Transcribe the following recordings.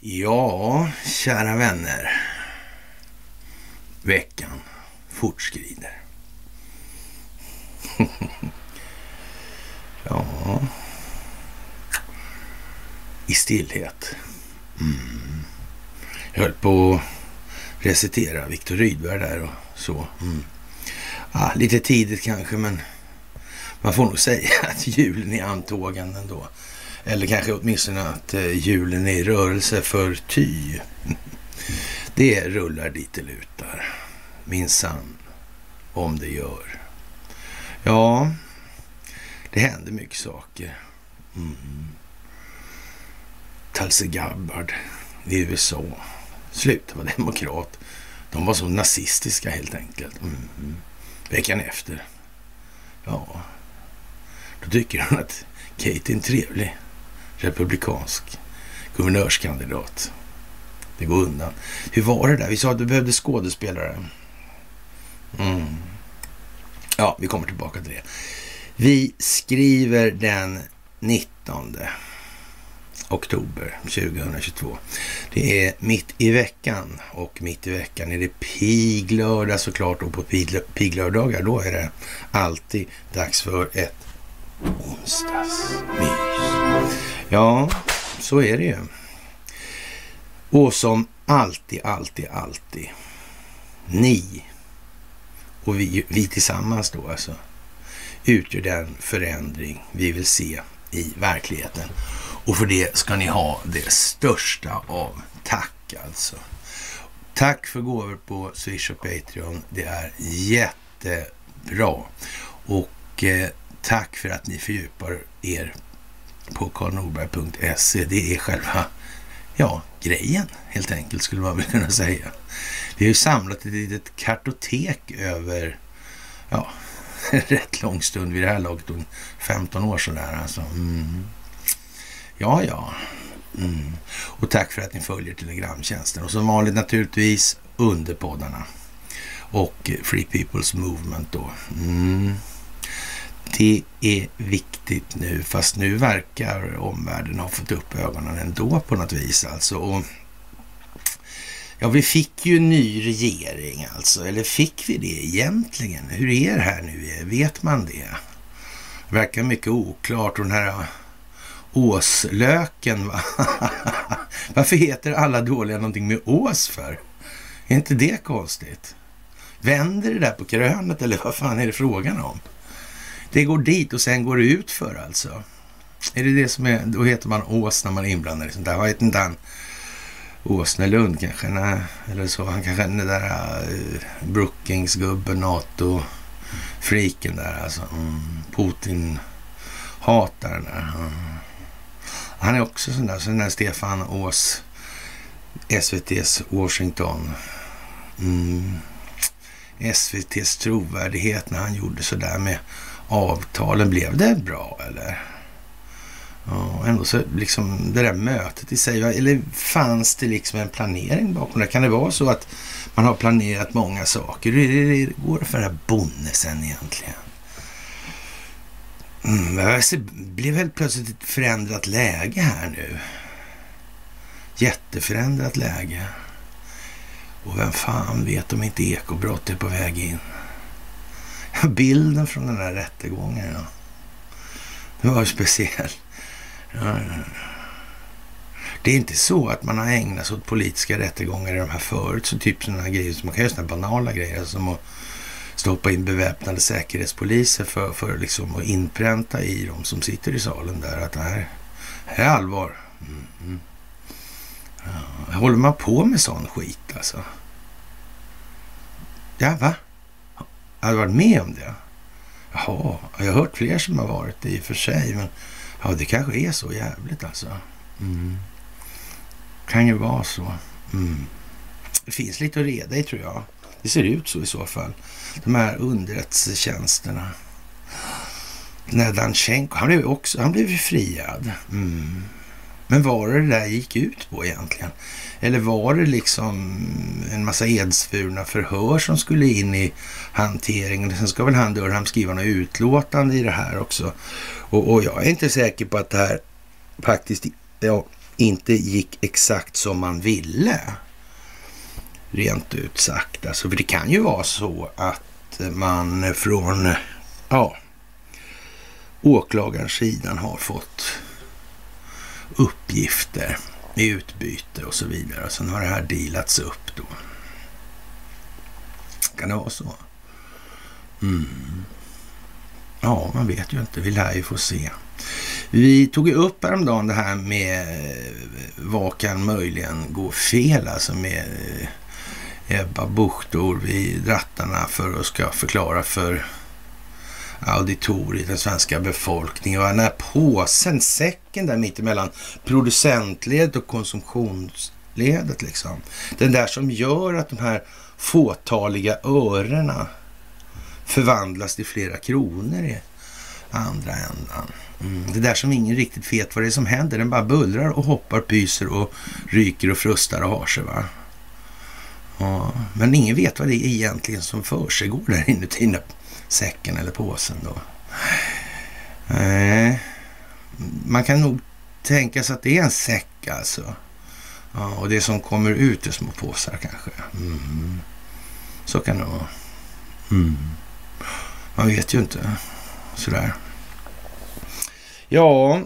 Ja, kära vänner. Veckan fortskrider. ja, i stillhet. Mm. Jag höll på att recitera Viktor Rydberg där och så. Mm. Ah, lite tidigt kanske, men man får nog säga att julen är antågande ändå. Eller kanske åtminstone att eh, julen hjulen är i rörelse för ty. Det rullar dit det lutar. Minsann, om det gör. Ja, det händer mycket saker. Mm. Tulsi Gabbard i USA. Sluta vara demokrat. De var så nazistiska helt enkelt. Mm. Veckan efter. Ja, då tycker de att Kate är en trevlig republikansk guvernörskandidat. Det går undan. Hur var det där? Vi sa att du behövde skådespelare. Mm. Ja, vi kommer tillbaka till det. Vi skriver den 19 oktober 2022. Det är mitt i veckan och mitt i veckan är det piglördag såklart och på piglördagar då är det alltid dags för ett onsdagsmys. Ja, så är det ju. Och som alltid, alltid, alltid. Ni och vi, vi tillsammans då alltså utgör den förändring vi vill se i verkligheten. Och för det ska ni ha det största av tack alltså. Tack för gåvor på Swish och Patreon. Det är jättebra. Och eh, tack för att ni fördjupar er på karlnorberg.se. Det är själva, ja, grejen helt enkelt skulle man väl kunna säga. Vi har ju samlat ett litet kartotek över, ja, en rätt lång stund vid det här laget, 15 år sådär alltså. Mm. Ja, ja. Mm. Och tack för att ni följer Telegramtjänsten. Och som vanligt naturligtvis underpoddarna och Free People's Movement då. Mm. Det är viktigt nu, fast nu verkar omvärlden ha fått upp ögonen ändå på något vis alltså. Och ja, vi fick ju en ny regering alltså, eller fick vi det egentligen? Hur är det här nu? Vet man det? Det verkar mycket oklart och den här åslöken, va? Varför heter alla dåliga någonting med ås för? Är inte det konstigt? Vänder det där på krönet eller vad fan är det frågan om? Det går dit och sen går det ut för alltså. Är det det som är, då heter man Ås när man är inblandad i sånt där. Vad heter inte han? Åsnelund kanske? Nej, eller så. Han kanske den där eh, uh, Brookings-gubben, NATO-freaken där alltså. Mm, Putin-hataren där. Mm. Han är också sån där, sån där Stefan Ås, SVTs Washington. Mm. SVTs trovärdighet när han gjorde sådär med avtalen. Blev det bra eller? Ja, ändå så liksom det där mötet i sig, eller fanns det liksom en planering bakom det? Kan det vara så att man har planerat många saker? Hur går det för den här bonnesen egentligen? Mm, det blev helt plötsligt ett förändrat läge här nu. Jätteförändrat läge. Och vem fan vet om inte ekobrott är på väg in? Bilden från den här rättegången, ja. Det var ju speciell. Ja, Det är inte så att man har ägnat sig åt politiska rättegångar i de här förut, så typ sådana här grejer, så man kan göra sådana banala grejer alltså som att stoppa in beväpnade säkerhetspoliser för, för liksom att inpränta i dem som sitter i salen där att det här, här är allvar. Mm. Ja, håller man på med sån skit alltså? Ja, va? Jag hade varit med om det. Jaha, jag har hört fler som har varit det i och för sig. Men ja, det kanske är så jävligt alltså. Mm. Kan ju vara så. Mm. Det finns lite att reda i tror jag. Det ser ut så i så fall. De här underrättelsetjänsterna. Nedanchenko, han blev också han blev friad. Mm. Men vad var det där gick ut på egentligen? Eller var det liksom en massa edsvurna förhör som skulle in i hanteringen? Sen ska väl han Durham skriva något utlåtande i det här också. Och, och jag är inte säker på att det här faktiskt ja, inte gick exakt som man ville. Rent ut sagt. Alltså, för det kan ju vara så att man från ja, åklagarsidan har fått uppgifter i utbyte och så vidare. Och sen har det här dealats upp då. Kan det vara så? Mm. Ja, man vet ju inte. Vi lär ju få se. Vi tog ju upp häromdagen det här med eh, vad kan möjligen gå fel alltså med eh, Ebba Buchtor vid rattarna för att ska förklara för auditoriet, den svenska befolkningen. Och den här påsen, säcken där mittemellan producentledet och konsumtionsledet liksom. Den där som gör att de här fåtaliga örena förvandlas till flera kronor i andra ändan. Mm. Det där som ingen riktigt vet vad det är som händer. Den bara bullrar och hoppar, pyser och ryker och frustar och har sig. Va? Ja, men ingen vet vad det är egentligen som försiggår där inuti säcken eller påsen då. Nej, man kan nog tänka sig att det är en säck alltså. Ja, och det som kommer ut är små påsar kanske. Mm. Så kan det vara. Mm. Man vet ju inte. Sådär. Ja,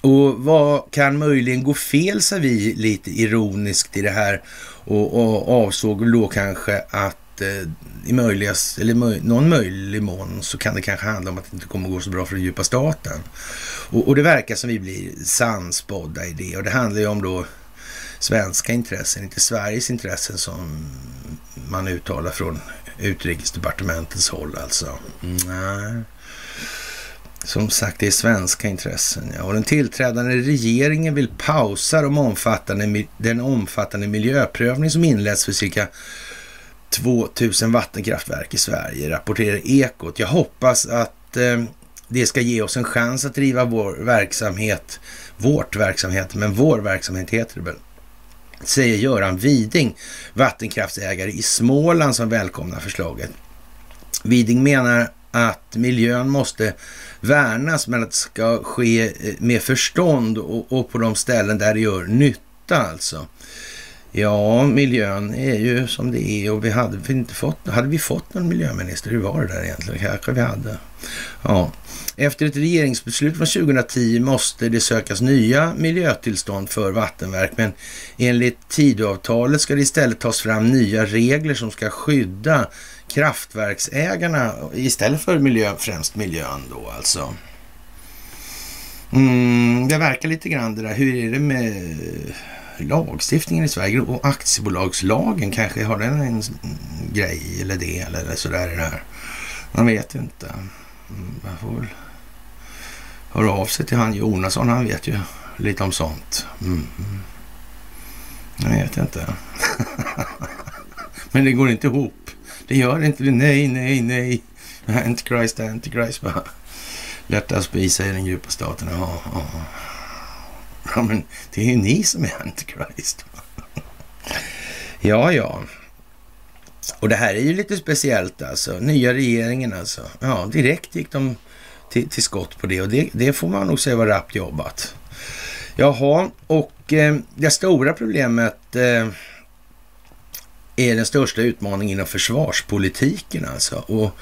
och vad kan möjligen gå fel, sa vi lite ironiskt i det här och, och avsåg då kanske att eh, i möjligast, eller möj, någon möjlig mån så kan det kanske handla om att det inte kommer att gå så bra för den djupa staten. Och, och det verkar som vi blir sannspådda i det och det handlar ju om då svenska intressen, inte Sveriges intressen som man uttalar från utrikesdepartementets håll alltså. Nej. Som sagt, det är svenska intressen. Ja. Och den tillträdande regeringen vill pausa de omfattande, den omfattande miljöprövning som inletts för cirka 2000 vattenkraftverk i Sverige, rapporterar Ekot. Jag hoppas att eh, det ska ge oss en chans att driva vår verksamhet, vårt verksamhet, men vår verksamhet heter det väl, säger Göran Widing, vattenkraftsägare i Småland som välkomnar förslaget. Widing menar att miljön måste värnas men att det ska ske eh, med förstånd och, och på de ställen där det gör nytta alltså. Ja, miljön är ju som det är och vi hade vi inte fått, hade vi fått någon miljöminister? Hur var det där egentligen? Kanske vi hade. Ja. Efter ett regeringsbeslut från 2010 måste det sökas nya miljötillstånd för vattenverk, men enligt Tidöavtalet ska det istället tas fram nya regler som ska skydda kraftverksägarna istället för miljö, främst miljön då alltså. Mm, det verkar lite grann det där. Hur är det med lagstiftningen i Sverige och aktiebolagslagen kanske har den en grej eller del eller sådär i det här. Man vet ju inte. Man får väl höra av sig till han Jonasson. Han vet ju lite om sånt. Mm. Jag vet inte. Men det går inte ihop. Det gör inte det. Nej, nej, nej. Antichrist, Antichrist. Lättast us säger den djupa staten. Ja, ja. Ja, men det är ju ni som är Antichrist. ja, ja. Och det här är ju lite speciellt alltså. Nya regeringen alltså. Ja, direkt gick de till, till skott på det och det, det får man nog säga var rappt jobbat. Jaha, och eh, det stora problemet eh, är den största utmaningen inom försvarspolitiken alltså. Och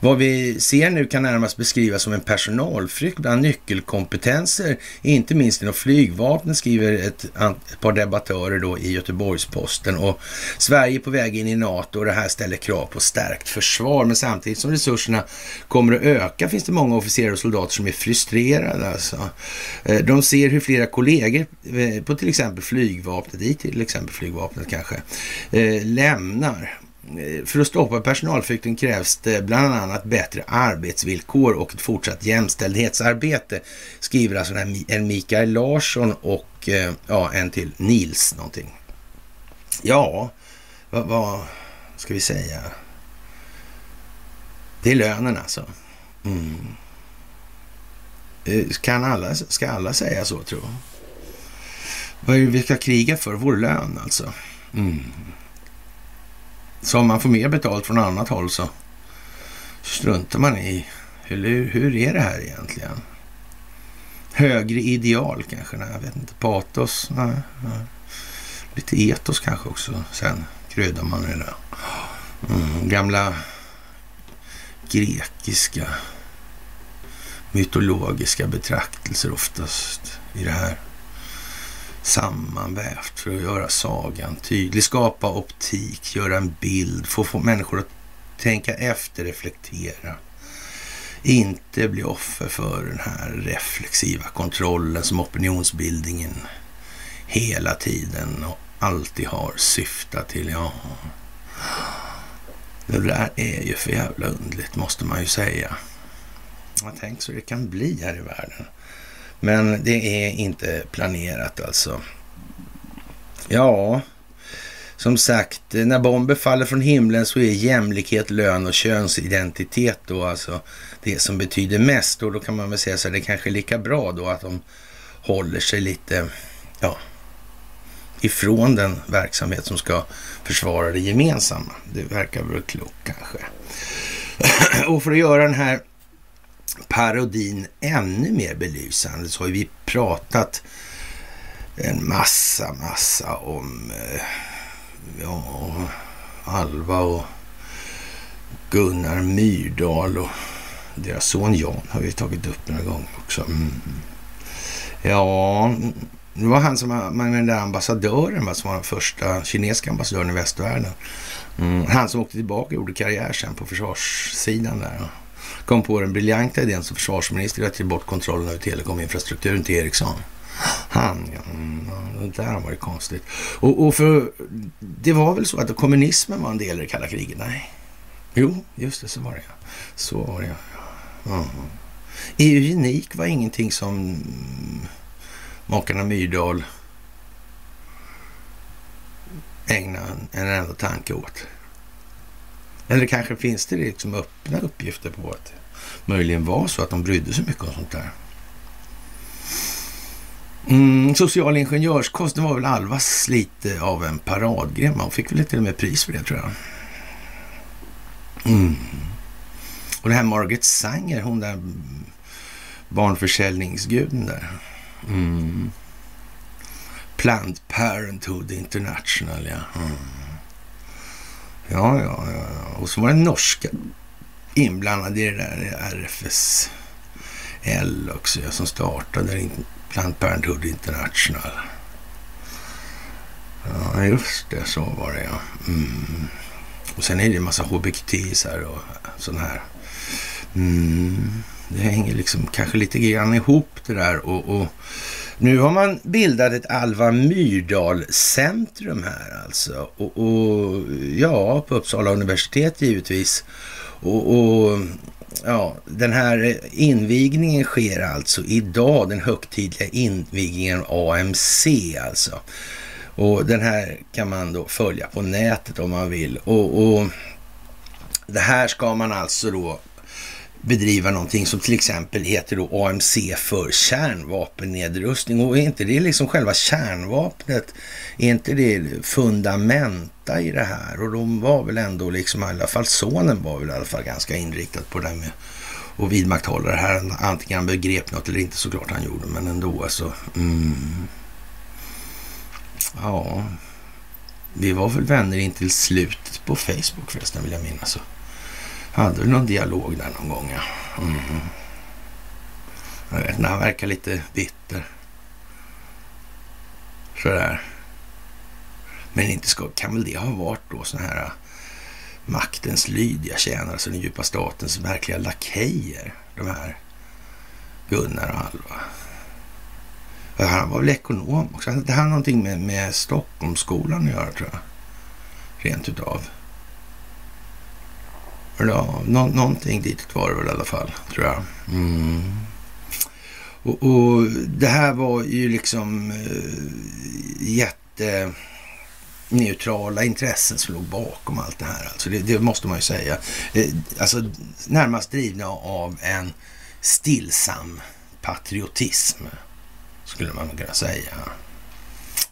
vad vi ser nu kan närmast beskrivas som en personalflykt bland nyckelkompetenser, inte minst inom flygvapnet, skriver ett, ett par debattörer då i Göteborgs-Posten. Och Sverige är på väg in i NATO och det här ställer krav på stärkt försvar. Men samtidigt som resurserna kommer att öka finns det många officerare och soldater som är frustrerade alltså. Eh, de ser hur flera kollegor eh, på till exempel flygvapnet, i till exempel flygvapnet kanske, eh, lämnar. Eh, för att stoppa personalflykten krävs det bland annat bättre arbetsvillkor och ett fortsatt jämställdhetsarbete, skriver alltså en Mikael Larsson och eh, ja, en till Nils någonting. Ja, vad, vad ska vi säga? Det är lönen alltså. Mm. Eh, kan alla, ska alla säga så, tror jag? Vad är det vi ska kriga för? Vår lön alltså. Mm. Så om man får mer betalt från annat håll så struntar man i. Hur, hur är det här egentligen? Högre ideal kanske? Nej, jag vet inte. Patos? Nej, nej. Lite etos kanske också. Sen kryddar man det där. Mm, gamla grekiska mytologiska betraktelser oftast i det här sammanvävt för att göra sagan tydlig, skapa optik, göra en bild, få, få människor att tänka efter, reflektera. Inte bli offer för den här reflexiva kontrollen som opinionsbildningen hela tiden och alltid har syftat till. Ja, det där är ju för jävla undligt måste man ju säga. Tänk så det kan bli här i världen. Men det är inte planerat alltså. Ja, som sagt, när bomber faller från himlen så är jämlikhet, lön och könsidentitet då alltså det som betyder mest. Och då kan man väl säga så att det kanske är lika bra då att de håller sig lite, ja, ifrån den verksamhet som ska försvara det gemensamma. Det verkar väl klokt kanske. och för att göra den här parodin ännu mer belysande så har vi pratat en massa, massa om eh, ja, Alva och Gunnar Myrdal och deras son Jan har vi tagit upp några gånger också. Mm. Ja, det var han som var den där ambassadören va, som var den första kinesiska ambassadören i västvärlden. Mm. Han som åkte tillbaka och gjorde karriär sen på försvarssidan där kom på den briljanta idén som försvarsminister att ge bort kontrollen över telekominfrastrukturen till Ericsson. Han, ja, mm, det där var ju konstigt. Och, och, för det var väl så att kommunismen var en del i det kalla kriget? Nej. Jo, just det, så var det. Så var det ja. Mm. Eugenik var ingenting som makarna Myrdal ägnade en enda tanke åt. Eller kanske finns det liksom öppna uppgifter på att det möjligen var så att de brydde sig mycket om sånt där. Mm, social ingenjörskonst, det var väl Alvas lite av en paradgren. Man fick väl till och med pris för det tror jag. Mm. Och det här Margaret Sanger, hon där barnförsäljningsguden där. Mm. Planned Parenthood International, ja. Mm. Ja, ja, ja. Och så var det norska inblandade i det där RFSL också, ja, som startade Planned Parenthood International. Ja, just det, så var det ja. Mm. Och sen är det en massa hbtqisar och sån här. Mm. Det hänger liksom kanske lite grann ihop det där och, och nu har man bildat ett Alva Myrdal-centrum här alltså. Och, och, ja, på Uppsala universitet givetvis. Och, och, ja, den här invigningen sker alltså idag, den högtidliga invigningen AMC alltså. Och den här kan man då följa på nätet om man vill. Och, och det här ska man alltså då bedriva någonting som till exempel heter då AMC för kärnvapennedrustning. Och är inte det liksom själva kärnvapnet, är inte det fundamenta i det här? Och de var väl ändå liksom, i alla fall sonen var väl i alla fall ganska inriktad på det här med att vidmakthålla det här. Antingen han begrep något eller inte såklart han gjorde, men ändå alltså. Mm. Ja, vi var väl vänner in till slutet på Facebook förresten vill jag minnas. Hade du någon dialog där någon gång? Ja. Mm. Jag vet inte, han verkar lite bitter. Sådär. Men inte ska, kan väl det ha varit då sådana här maktens lydiga tjänare, alltså den djupa statens verkliga lakejer, de här Gunnar och Alva. Han var väl ekonom också. Det här har någonting med, med Stockholmsskolan att göra tror jag. Rent utav. Ja, nå någonting dit var det väl i alla fall, tror jag. Mm. Och, och, det här var ju liksom eh, jätteneutrala intressen som låg bakom allt det här. Alltså det, det måste man ju säga. Eh, alltså närmast drivna av en stillsam patriotism, skulle man kunna säga.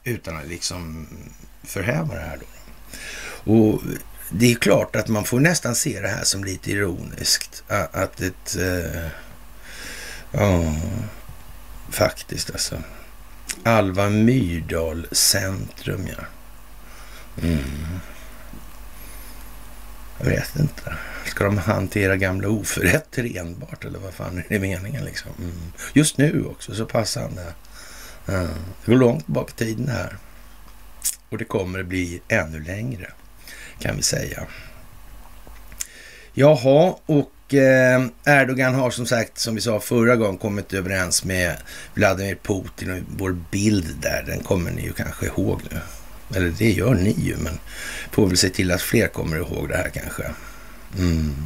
Utan att liksom förhäva det här då. Och det är klart att man får nästan se det här som lite ironiskt. Att ett... Eh, ja, faktiskt alltså. Alva Myrdal centrum, ja. Mm. Jag vet inte. Ska de hantera gamla oförrätter enbart eller vad fan är det meningen liksom? Mm. Just nu också, så passande. Mm. Det går långt bak i tiden här. Och det kommer bli ännu längre kan vi säga. Jaha, och eh, Erdogan har som sagt, som vi sa förra gången, kommit överens med Vladimir Putin och vår bild där, den kommer ni ju kanske ihåg nu. Eller det gör ni ju, men får väl se till att fler kommer ihåg det här kanske. Mm.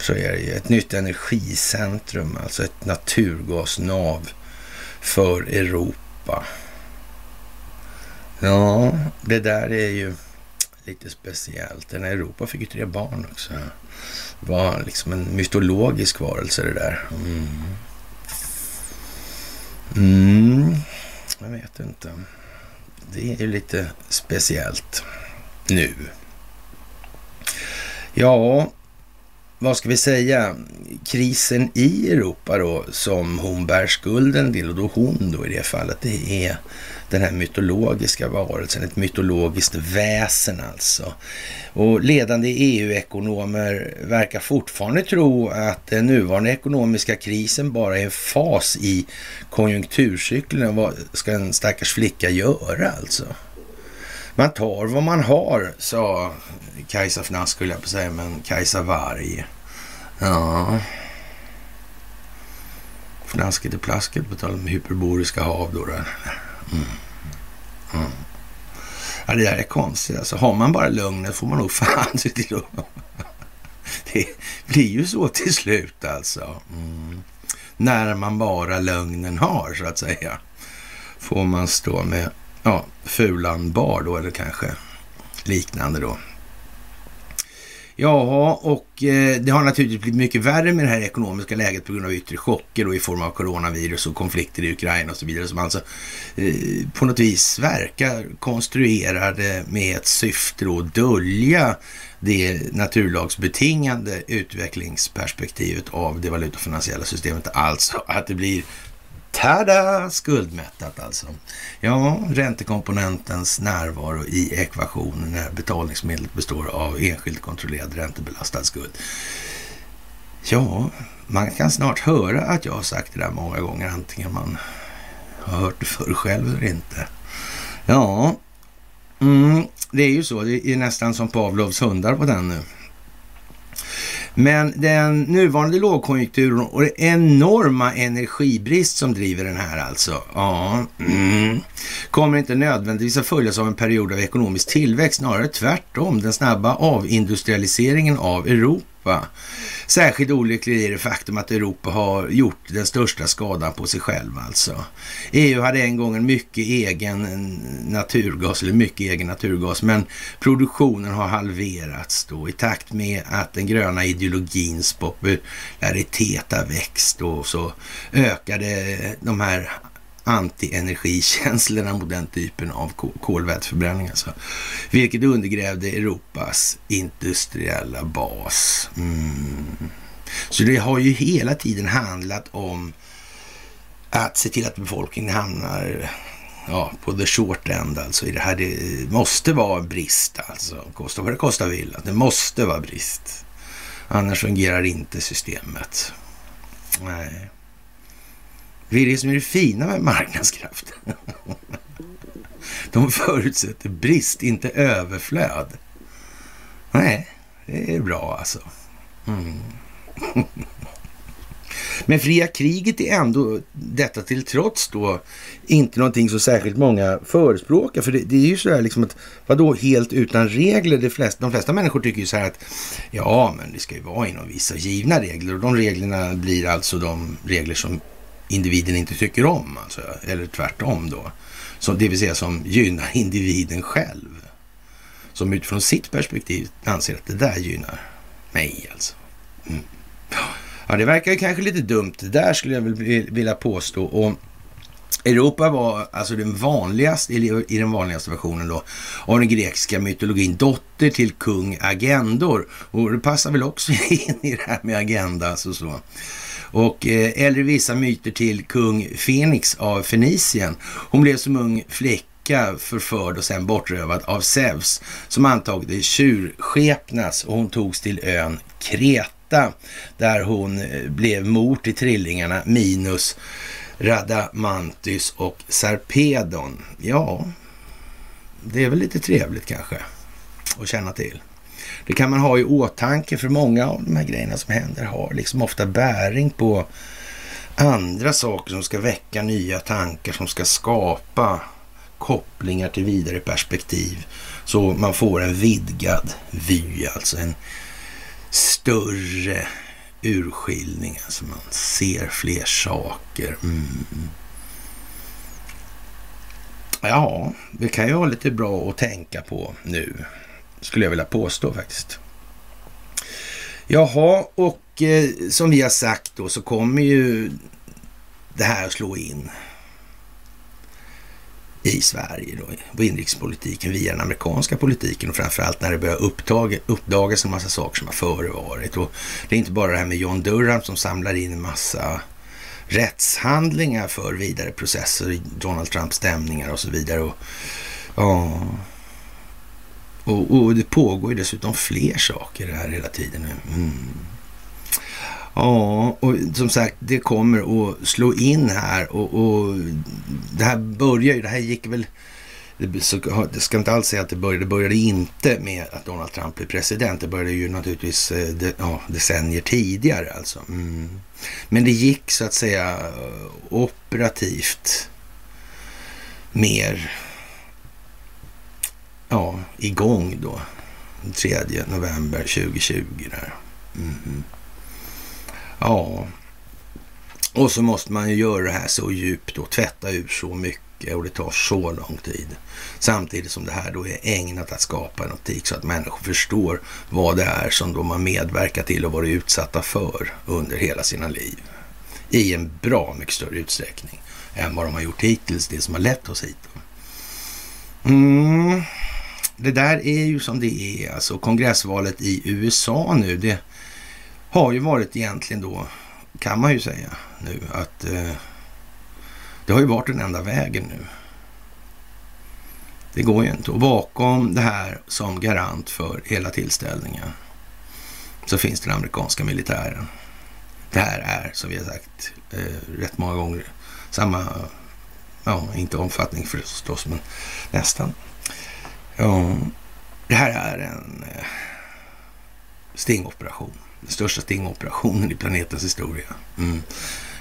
Så är det ju. Ett nytt energicentrum, alltså ett naturgasnav för Europa. Ja, det där är ju lite speciellt. Den Europa fick ju tre barn också. Det var liksom en mytologisk varelse det där. Mm. Mm. Jag vet inte. Det är ju lite speciellt nu. Ja, vad ska vi säga? Krisen i Europa då, som hon bär skulden till, och då hon då i det fallet, det är den här mytologiska varelsen, ett mytologiskt väsen alltså. Och ledande EU-ekonomer verkar fortfarande tro att den nuvarande ekonomiska krisen bara är en fas i konjunkturcykeln. Vad ska en stackars flicka göra alltså? Man tar vad man har, sa Kajsa Fnask, skulle jag på säga, men Kajsa Varg. Ja. Fnasket och plasket på tal om hyperboriska hav då. Mm. Mm. Ja, det där är konstigt. Alltså, har man bara lugnet får man nog fan se till att... Det blir ju så till slut alltså. Mm. När man bara lögnen har, så att säga. Får man stå med ja, fulan bar då, eller kanske liknande då. Ja, och eh, det har naturligtvis blivit mycket värre med det här ekonomiska läget på grund av yttre chocker och i form av coronavirus och konflikter i Ukraina och så vidare som alltså eh, på något vis verkar konstruerade med ett syfte att dölja det naturlagsbetingande utvecklingsperspektivet av det valutafinansiella systemet. Alltså att det blir Tada! Skuldmättat alltså. Ja, räntekomponentens närvaro i ekvationen när betalningsmedlet består av enskilt kontrollerad räntebelastad skuld. Ja, man kan snart höra att jag har sagt det där många gånger, antingen man har hört det förr själv eller inte. Ja, mm, det är ju så. Det är nästan som Pavlovs hundar på den nu. Men den nuvarande lågkonjunkturen och den enorma energibrist som driver den här alltså, ja, mm, kommer inte nödvändigtvis att följas av en period av ekonomisk tillväxt, snarare tvärtom. Den snabba avindustrialiseringen av Europa Särskilt olycklig är det faktum att Europa har gjort den största skadan på sig själv alltså. EU hade en gång en mycket egen naturgas, eller mycket egen naturgas, men produktionen har halverats då i takt med att den gröna ideologins popularitet har växt och så ökade de här antienergikänslorna mot den typen av kolväteförbränning. Alltså. Vilket undergrävde Europas industriella bas. Mm. Så det har ju hela tiden handlat om att se till att befolkningen hamnar ja, på the short end alltså. I det här det måste vara en brist alltså. Kosta vad det kostar vill. Det måste vara brist. Annars fungerar inte systemet. Nej. Det är det som är det fina med marknadskrafter. De förutsätter brist, inte överflöd. Nej, det är bra alltså. Mm. Men fria kriget är ändå detta till trots då inte någonting som särskilt många förespråkar. För det, det är ju sådär liksom att vadå helt utan regler? De flesta, de flesta människor tycker ju så här att ja, men det ska ju vara inom vissa givna regler och de reglerna blir alltså de regler som individen inte tycker om, alltså, eller tvärtom då. Så, det vill säga som gynnar individen själv. Som utifrån sitt perspektiv anser att det där gynnar mig alltså. Mm. Ja, det verkar ju kanske lite dumt det där skulle jag vilja påstå. Och Europa var alltså den vanligaste, i den vanligaste versionen då, av den grekiska mytologin, dotter till kung Agendor. Och det passar väl också in i det här med agenda. Alltså så. Och eh, eller vissa myter till kung Fenix av Fenicien. Hon blev som ung flicka förförd och sen bortrövad av Zeus som antagit tjurskepnas och hon togs till ön Kreta där hon eh, blev mor till trillingarna Minus Radamanthys och Sarpedon. Ja, det är väl lite trevligt kanske att känna till. Det kan man ha i åtanke för många av de här grejerna som händer har liksom ofta bäring på andra saker som ska väcka nya tankar, som ska skapa kopplingar till vidare perspektiv. Så man får en vidgad vy, alltså en större urskiljning. Alltså man ser fler saker. Mm. Ja, det kan ju vara lite bra att tänka på nu, skulle jag vilja påstå faktiskt. Jaha, och eh, som vi har sagt då så kommer ju det här att slå in i Sverige då, på inrikespolitiken via den amerikanska politiken och framförallt när det börjar uppdagas en massa saker som har förevarit. Och det är inte bara det här med John Durham som samlar in en massa rättshandlingar för vidare processer, Donald Trumps stämningar och så vidare. Och, ja, och, och det pågår ju dessutom fler saker här hela tiden nu. Mm. Ja, och som sagt, det kommer att slå in här och, och det här börjar ju, det här gick väl, det, ska inte alls säga att det började, det började inte med att Donald Trump blev president. Det började ju naturligtvis eh, de, ja, decennier tidigare alltså. Mm. Men det gick så att säga operativt mer ja, igång då. 3 november 2020 där. Mm. Ja, och så måste man ju göra det här så djupt och tvätta ur så mycket och det tar så lång tid. Samtidigt som det här då är ägnat att skapa en optik så att människor förstår vad det är som de har medverkat till och varit utsatta för under hela sina liv. I en bra mycket större utsträckning än vad de har gjort hittills, det som har lett oss hit. Mm. Det där är ju som det är, alltså kongressvalet i USA nu, det har ju varit egentligen då, kan man ju säga nu, att eh, det har ju varit den enda vägen nu. Det går ju inte. Och bakom det här som garant för hela tillställningen så finns den amerikanska militären. Det här är, som vi har sagt eh, rätt många gånger, samma, ja, inte omfattning förstås, men nästan. Ja, det här är en eh, stingoperation. Den största stingoperationen i planetens historia. Mm.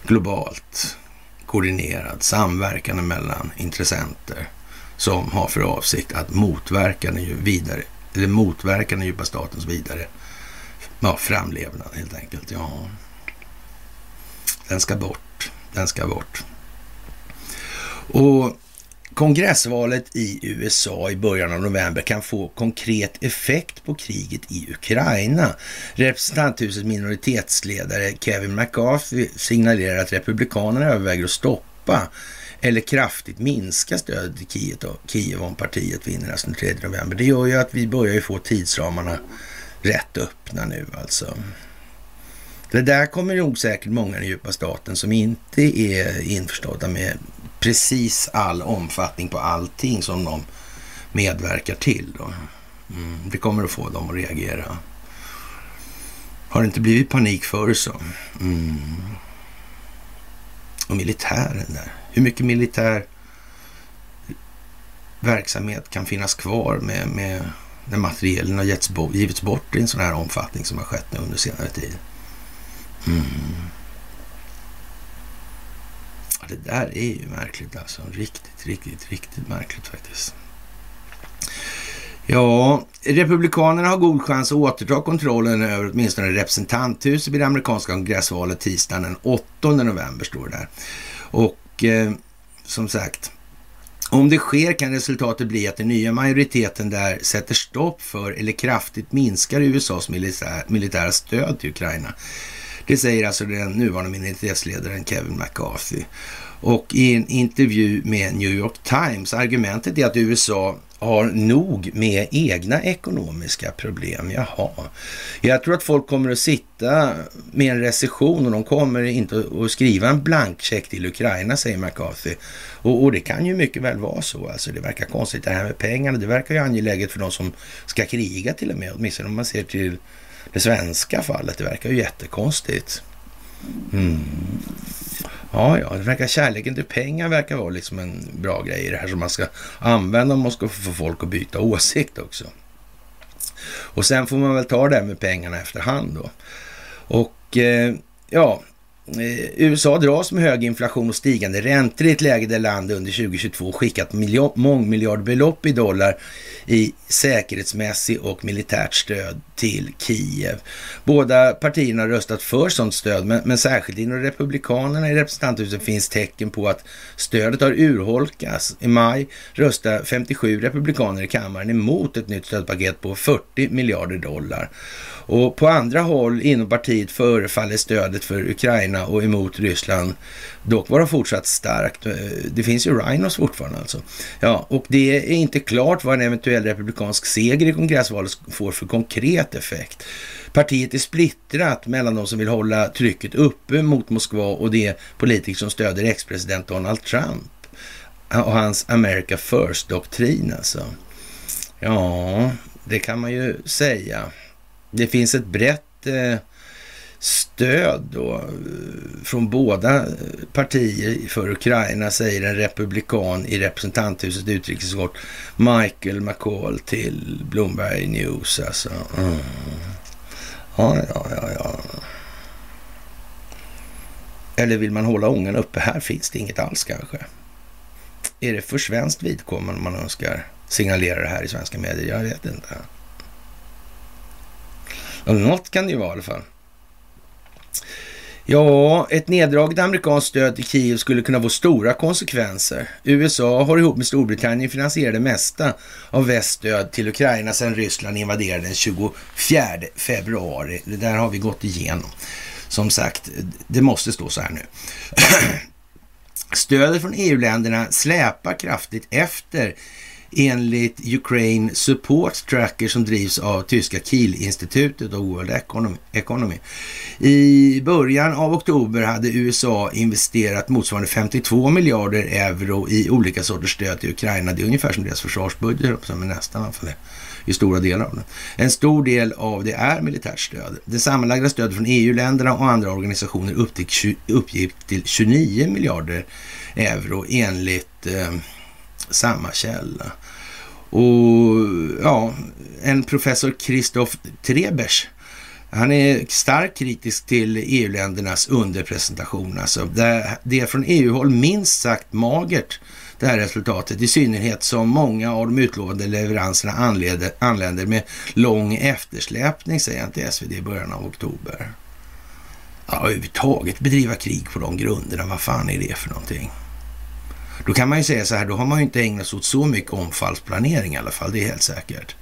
Globalt koordinerad, samverkande mellan intressenter som har för avsikt att motverka den, vidare, eller motverka den djupa statens vidare ja, framlevnad helt enkelt. Ja. Den ska bort. Den ska bort. Och kongressvalet i USA i början av november kan få konkret effekt på kriget i Ukraina. Representanthusets minoritetsledare Kevin McCarthy signalerar att Republikanerna överväger att stoppa eller kraftigt minska stödet till Kiev, Kiev om partiet vinner alltså den 3 november. Det gör ju att vi börjar ju få tidsramarna rätt öppna nu alltså. Det där kommer nog säkert många i den djupa staten som inte är införstådda med precis all omfattning på allting som de medverkar till. Då. Mm, det kommer att få dem att reagera. Har det inte blivit panik förr så? Mm. Och militären där. Hur mycket militär verksamhet kan finnas kvar med, med när materielen har getts, givits bort i en sån här omfattning som har skett nu under senare tid? Mm det där är ju märkligt alltså. Riktigt, riktigt, riktigt märkligt faktiskt. Ja, Republikanerna har god chans att återta kontrollen över åtminstone representanthuset vid det amerikanska kongressvalet tisdagen den 8 november, står det där. Och eh, som sagt, om det sker kan resultatet bli att den nya majoriteten där sätter stopp för eller kraftigt minskar USAs militära stöd till Ukraina. Det säger alltså den nuvarande minoritetsledaren Kevin McCarthy. Och i en intervju med New York Times, argumentet är att USA har nog med egna ekonomiska problem. Jaha. Jag tror att folk kommer att sitta med en recession och de kommer inte att skriva en blankcheck till Ukraina, säger McCarthy. Och, och, det kan ju mycket väl vara så. Alltså, det verkar konstigt det här med pengarna. Det verkar ju angeläget för de som ska kriga till och med, åtminstone om man ser till det svenska fallet. Det verkar ju jättekonstigt. Mm. Ja, ja, det verkar kärleken till pengar verkar vara liksom en bra grej i det här som man ska använda om man ska få folk att byta åsikt också. Och sen får man väl ta det här med pengarna efterhand då. Och eh, ja, eh, USA dras med hög inflation och stigande räntor i ett läge där landet under 2022 skickat mångmiljardbelopp i dollar i säkerhetsmässig och militärt stöd till Kiev. Båda partierna har röstat för sådant stöd, men, men särskilt inom Republikanerna i representanthuset finns tecken på att stödet har urholkats. I maj röstade 57 republikaner i kammaren emot ett nytt stödpaket på 40 miljarder dollar. Och på andra håll inom partiet förefaller stödet för Ukraina och emot Ryssland dock vara fortsatt starkt. Eh, det finns ju Rhinos fortfarande alltså. Ja, och det är inte klart vad en eventuell republikansk seger i kongressvalet får för konkret effekt. Partiet är splittrat mellan de som vill hålla trycket uppe mot Moskva och de politiker som stöder ex-president Donald Trump och hans America First-doktrin alltså. Ja, det kan man ju säga. Det finns ett brett eh, stöd då eh, från båda partier för Ukraina, säger en republikan i representanthuset utrikesutskott, Michael McCall till Bloomberg News. Alltså. Mm. Ja, ja, ja, ja. Eller vill man hålla ångan uppe? Här finns det inget alls kanske. Är det för svenskt vidkommande man önskar signalera det här i svenska medier? Jag vet inte. Något kan det ju vara i alla fall. Ja, ett neddraget amerikanskt stöd till Kiev skulle kunna få stora konsekvenser. USA har ihop med Storbritannien finansierat det mesta av väststöd till Ukraina sedan Ryssland invaderade den 24 februari. Det där har vi gått igenom. Som sagt, det måste stå så här nu. Stödet från EU-länderna släpar kraftigt efter enligt Ukraine Support Tracker som drivs av tyska Kiel-institutet och World Economy. I början av oktober hade USA investerat motsvarande 52 miljarder euro i olika sorters stöd till Ukraina. Det är ungefär som deras försvarsbudget, som är nästan i alla fall i stora delar av den. En stor del av det är militärt stöd. Det sammanlagda stödet från EU-länderna och andra organisationer uppgick till 29 miljarder euro enligt eh, samma källa. Och ja, en professor Christoph Trebers han är starkt kritisk till EU-ländernas underpresentation. Alltså det är från EU-håll minst sagt magert det här resultatet. I synnerhet som många av de utlovade leveranserna anländer, anländer med lång eftersläpning, säger han till SvD i början av oktober. Ja, överhuvudtaget bedriva krig på de grunderna, vad fan är det för någonting? Då kan man ju säga så här, då har man ju inte ägnat sig åt så mycket omfallsplanering i alla fall, det är helt säkert.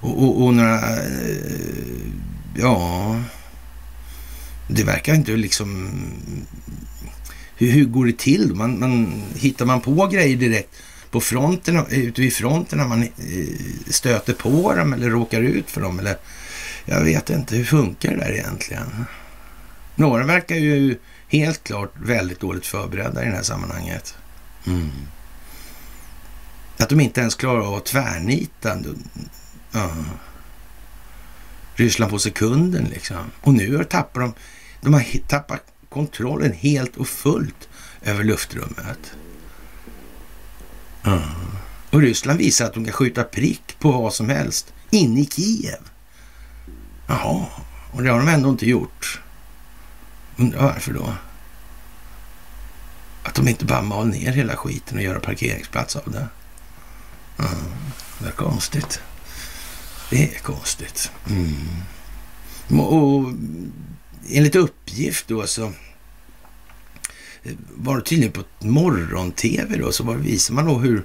Och, och, och några, eh, ja, det verkar inte liksom, hur, hur går det till? Man, man, hittar man på grejer direkt på fronten, ute vid fronten när man eh, stöter på dem eller råkar ut för dem? Eller, jag vet inte, hur funkar det där egentligen? Några verkar ju helt klart väldigt dåligt förberedda i det här sammanhanget. Mm. Att de inte ens klarar av att tvärnita uh. Ryssland på sekunden liksom. Och nu har tappat de, de har tappat kontrollen helt och fullt över luftrummet. Uh. Och Ryssland visar att de kan skjuta prick på vad som helst inne i Kiev. Jaha, och det har de ändå inte gjort. Undrar varför då? Att de inte bara mal ner hela skiten och gör parkeringsplats av det. Mm, det är konstigt. Det är konstigt. Mm. Och enligt uppgift då så var det tydligen på morgon-tv då så var, visar man då hur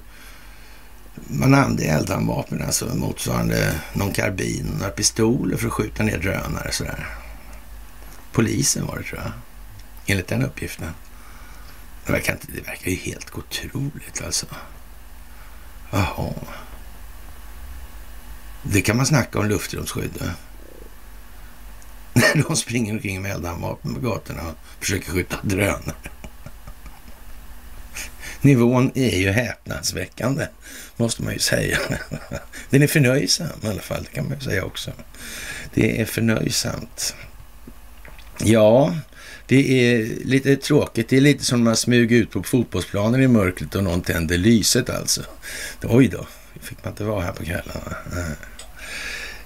man använde eldhandvapen, alltså motsvarande någon karbin, några pistoler för att skjuta ner drönare sådär. polisen var det tror jag. Enligt den uppgiften. Det verkar, inte, det verkar ju helt otroligt alltså. Jaha. Det kan man snacka om luftrumsskydd. När de springer omkring med eldhandvapen på gatorna och försöker skjuta drönare. Nivån är ju häpnadsväckande, måste man ju säga. Den är förnöjsam i alla fall, Det kan man ju säga också. Det är förnöjsamt. Ja, det är lite tråkigt. Det är lite som när man smyger ut på fotbollsplanen i mörkret och någon tänder lyset alltså. Oj då, fick man inte vara här på kvällarna. Eh.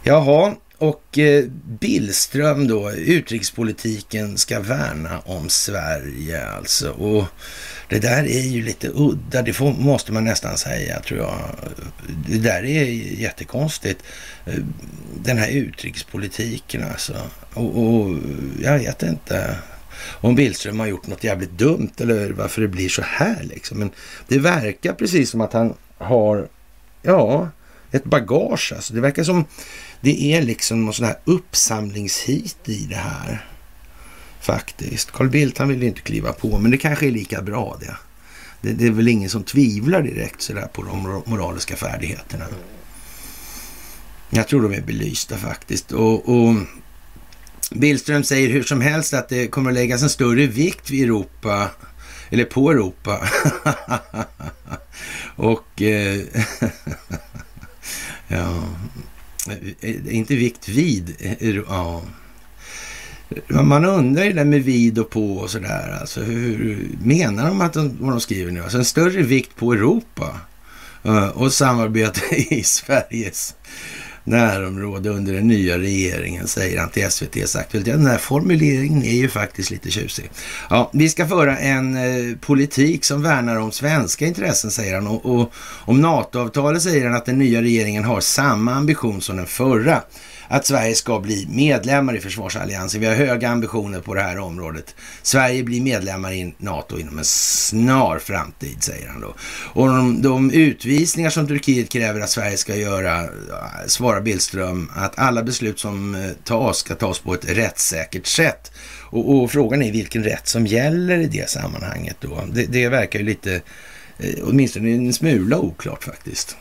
Jaha, och eh, Billström då, utrikespolitiken ska värna om Sverige alltså. Och det där är ju lite udda, det får, måste man nästan säga tror jag. Det där är jättekonstigt. Eh, den här utrikespolitiken alltså. Och, och jag vet inte om Billström har gjort något jävligt dumt eller varför det blir så här liksom. Men det verkar precis som att han har, ja, ett bagage alltså. Det verkar som det är liksom någon sån här uppsamlingshit i det här. Faktiskt. Carl Bildt han vill ju inte kliva på, men det kanske är lika bra det. Det, det är väl ingen som tvivlar direkt sådär på de moraliska färdigheterna. Jag tror de är belysta faktiskt. Och, och Billström säger hur som helst att det kommer att läggas en större vikt vid Europa, eller på Europa. och eh, ja, eh, inte vikt vid, eh, ja. Man undrar ju det där med vid och på och sådär. Alltså, hur menar de att de, vad de skriver nu? Alltså en större vikt på Europa eh, och samarbete i Sveriges närområde under den nya regeringen, säger han till SVT's Aktuellt. Den här formuleringen är ju faktiskt lite tjusig. Ja, vi ska föra en eh, politik som värnar om svenska intressen, säger han. Och, och om NATO-avtalet säger han att den nya regeringen har samma ambition som den förra att Sverige ska bli medlemmar i försvarsalliansen. Vi har höga ambitioner på det här området. Sverige blir medlemmar i NATO inom en snar framtid, säger han då. Och de, de utvisningar som Turkiet kräver att Sverige ska göra, eh, svarar Billström, att alla beslut som eh, tas ska tas på ett rättssäkert sätt. Och, och frågan är vilken rätt som gäller i det sammanhanget då. Det, det verkar ju lite, eh, åtminstone en smula oklart faktiskt.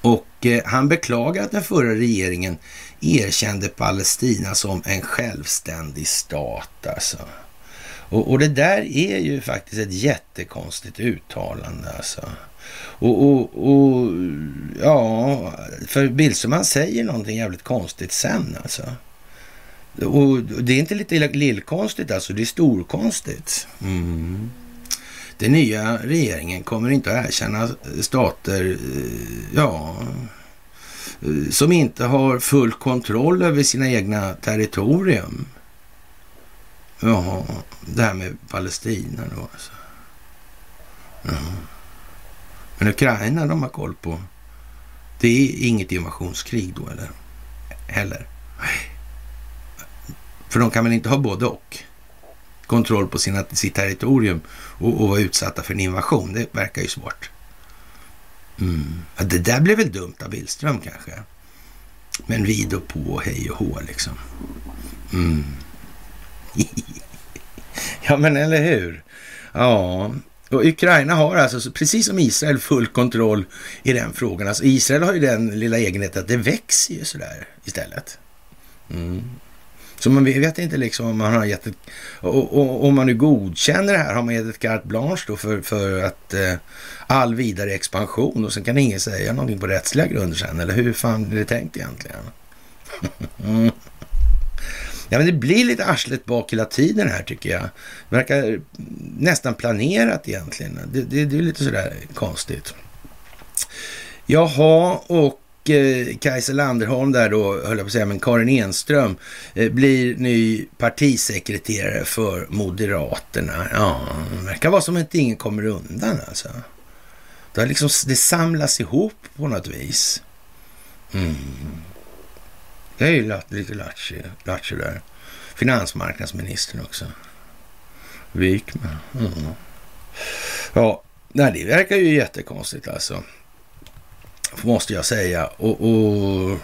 Och eh, han beklagar att den förra regeringen erkände Palestina som en självständig stat. Alltså. Och, och, det där är ju faktiskt ett jättekonstigt uttalande. Alltså. Och, och, och ja, för Billström säger någonting jävligt konstigt sen alltså. Och det är inte lite lillkonstigt alltså, det är storkonstigt. Mm. Den nya regeringen kommer inte att erkänna stater, eh, ja, eh, som inte har full kontroll över sina egna territorium. Jaha, det här med Palestina då alltså. Jaha. Men Ukraina de har koll på. Det är inget invasionskrig då eller? Heller. För de kan väl inte ha både och? Kontroll på sina, sitt territorium och, och vara utsatta för en invasion. Det verkar ju svårt. Mm. Ja, det där blev väl dumt av Billström kanske. Men vid och på, hej och hå liksom. Mm. ja, men eller hur? Ja, och Ukraina har alltså, precis som Israel, full kontroll i den frågan. Alltså Israel har ju den lilla egenheten att det växer ju sådär istället. Mm. Så man vet inte liksom om man har gett ett, och, och, om man nu godkänner det här, har man gett ett carte blanche då för, för att eh, all vidare expansion och sen kan ingen säga någonting på rättsliga grunder sen, eller hur fan är det tänkt egentligen? Ja, men det blir lite arslet bak hela tiden här tycker jag. Det verkar nästan planerat egentligen. Det, det, det är lite sådär konstigt. Jaha, och Eh, Kajsa Landerholm där då, höll jag på att säga, men Karin Enström eh, blir ny partisekreterare för Moderaterna. Ja, det verkar vara som att ingen kommer undan alltså. Det, har liksom, det samlas ihop på något vis. Mm. Det är ju lite lattjo där. Finansmarknadsministern också. Wikman. Mm. Ja, nej, det verkar ju jättekonstigt alltså måste jag säga. Och, och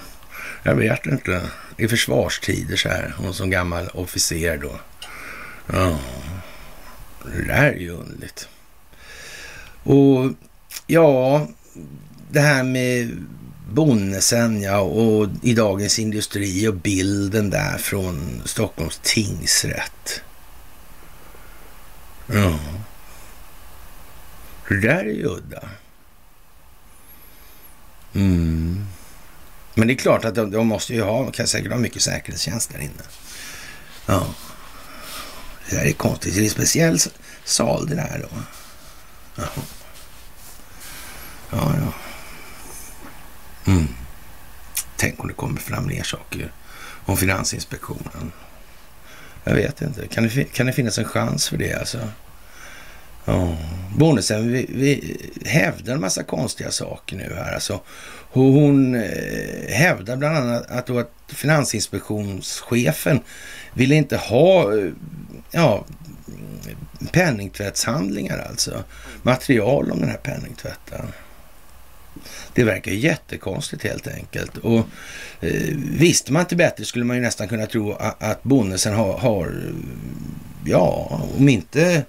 jag vet inte. Det är försvarstider så här. Hon som gammal officer då. Ja, det där är ju underligt. Och ja, det här med Bonnesen ja, och i Dagens Industri och bilden där från Stockholms tingsrätt. Ja. Det där är ju udda. Mm. Men det är klart att de, de måste ju ha, kan säkert ha mycket säkerhetstjänst där inne. Ja. Det där är konstigt. Det är en speciell sal det där då. Ja, ja. ja. Mm. Tänk om det kommer fram mer saker om Finansinspektionen. Jag vet inte. Kan det, kan det finnas en chans för det alltså? Ja. Bonusen vi, vi hävdar en massa konstiga saker nu här. Alltså, hon eh, hävdar bland annat att, att Finansinspektionschefen ville inte ha eh, ja, penningtvättshandlingar alltså. Material om den här penningtvätten. Det verkar jättekonstigt helt enkelt. Och eh, visste man inte bättre skulle man ju nästan kunna tro att, att Bonnesen har, har, ja, om inte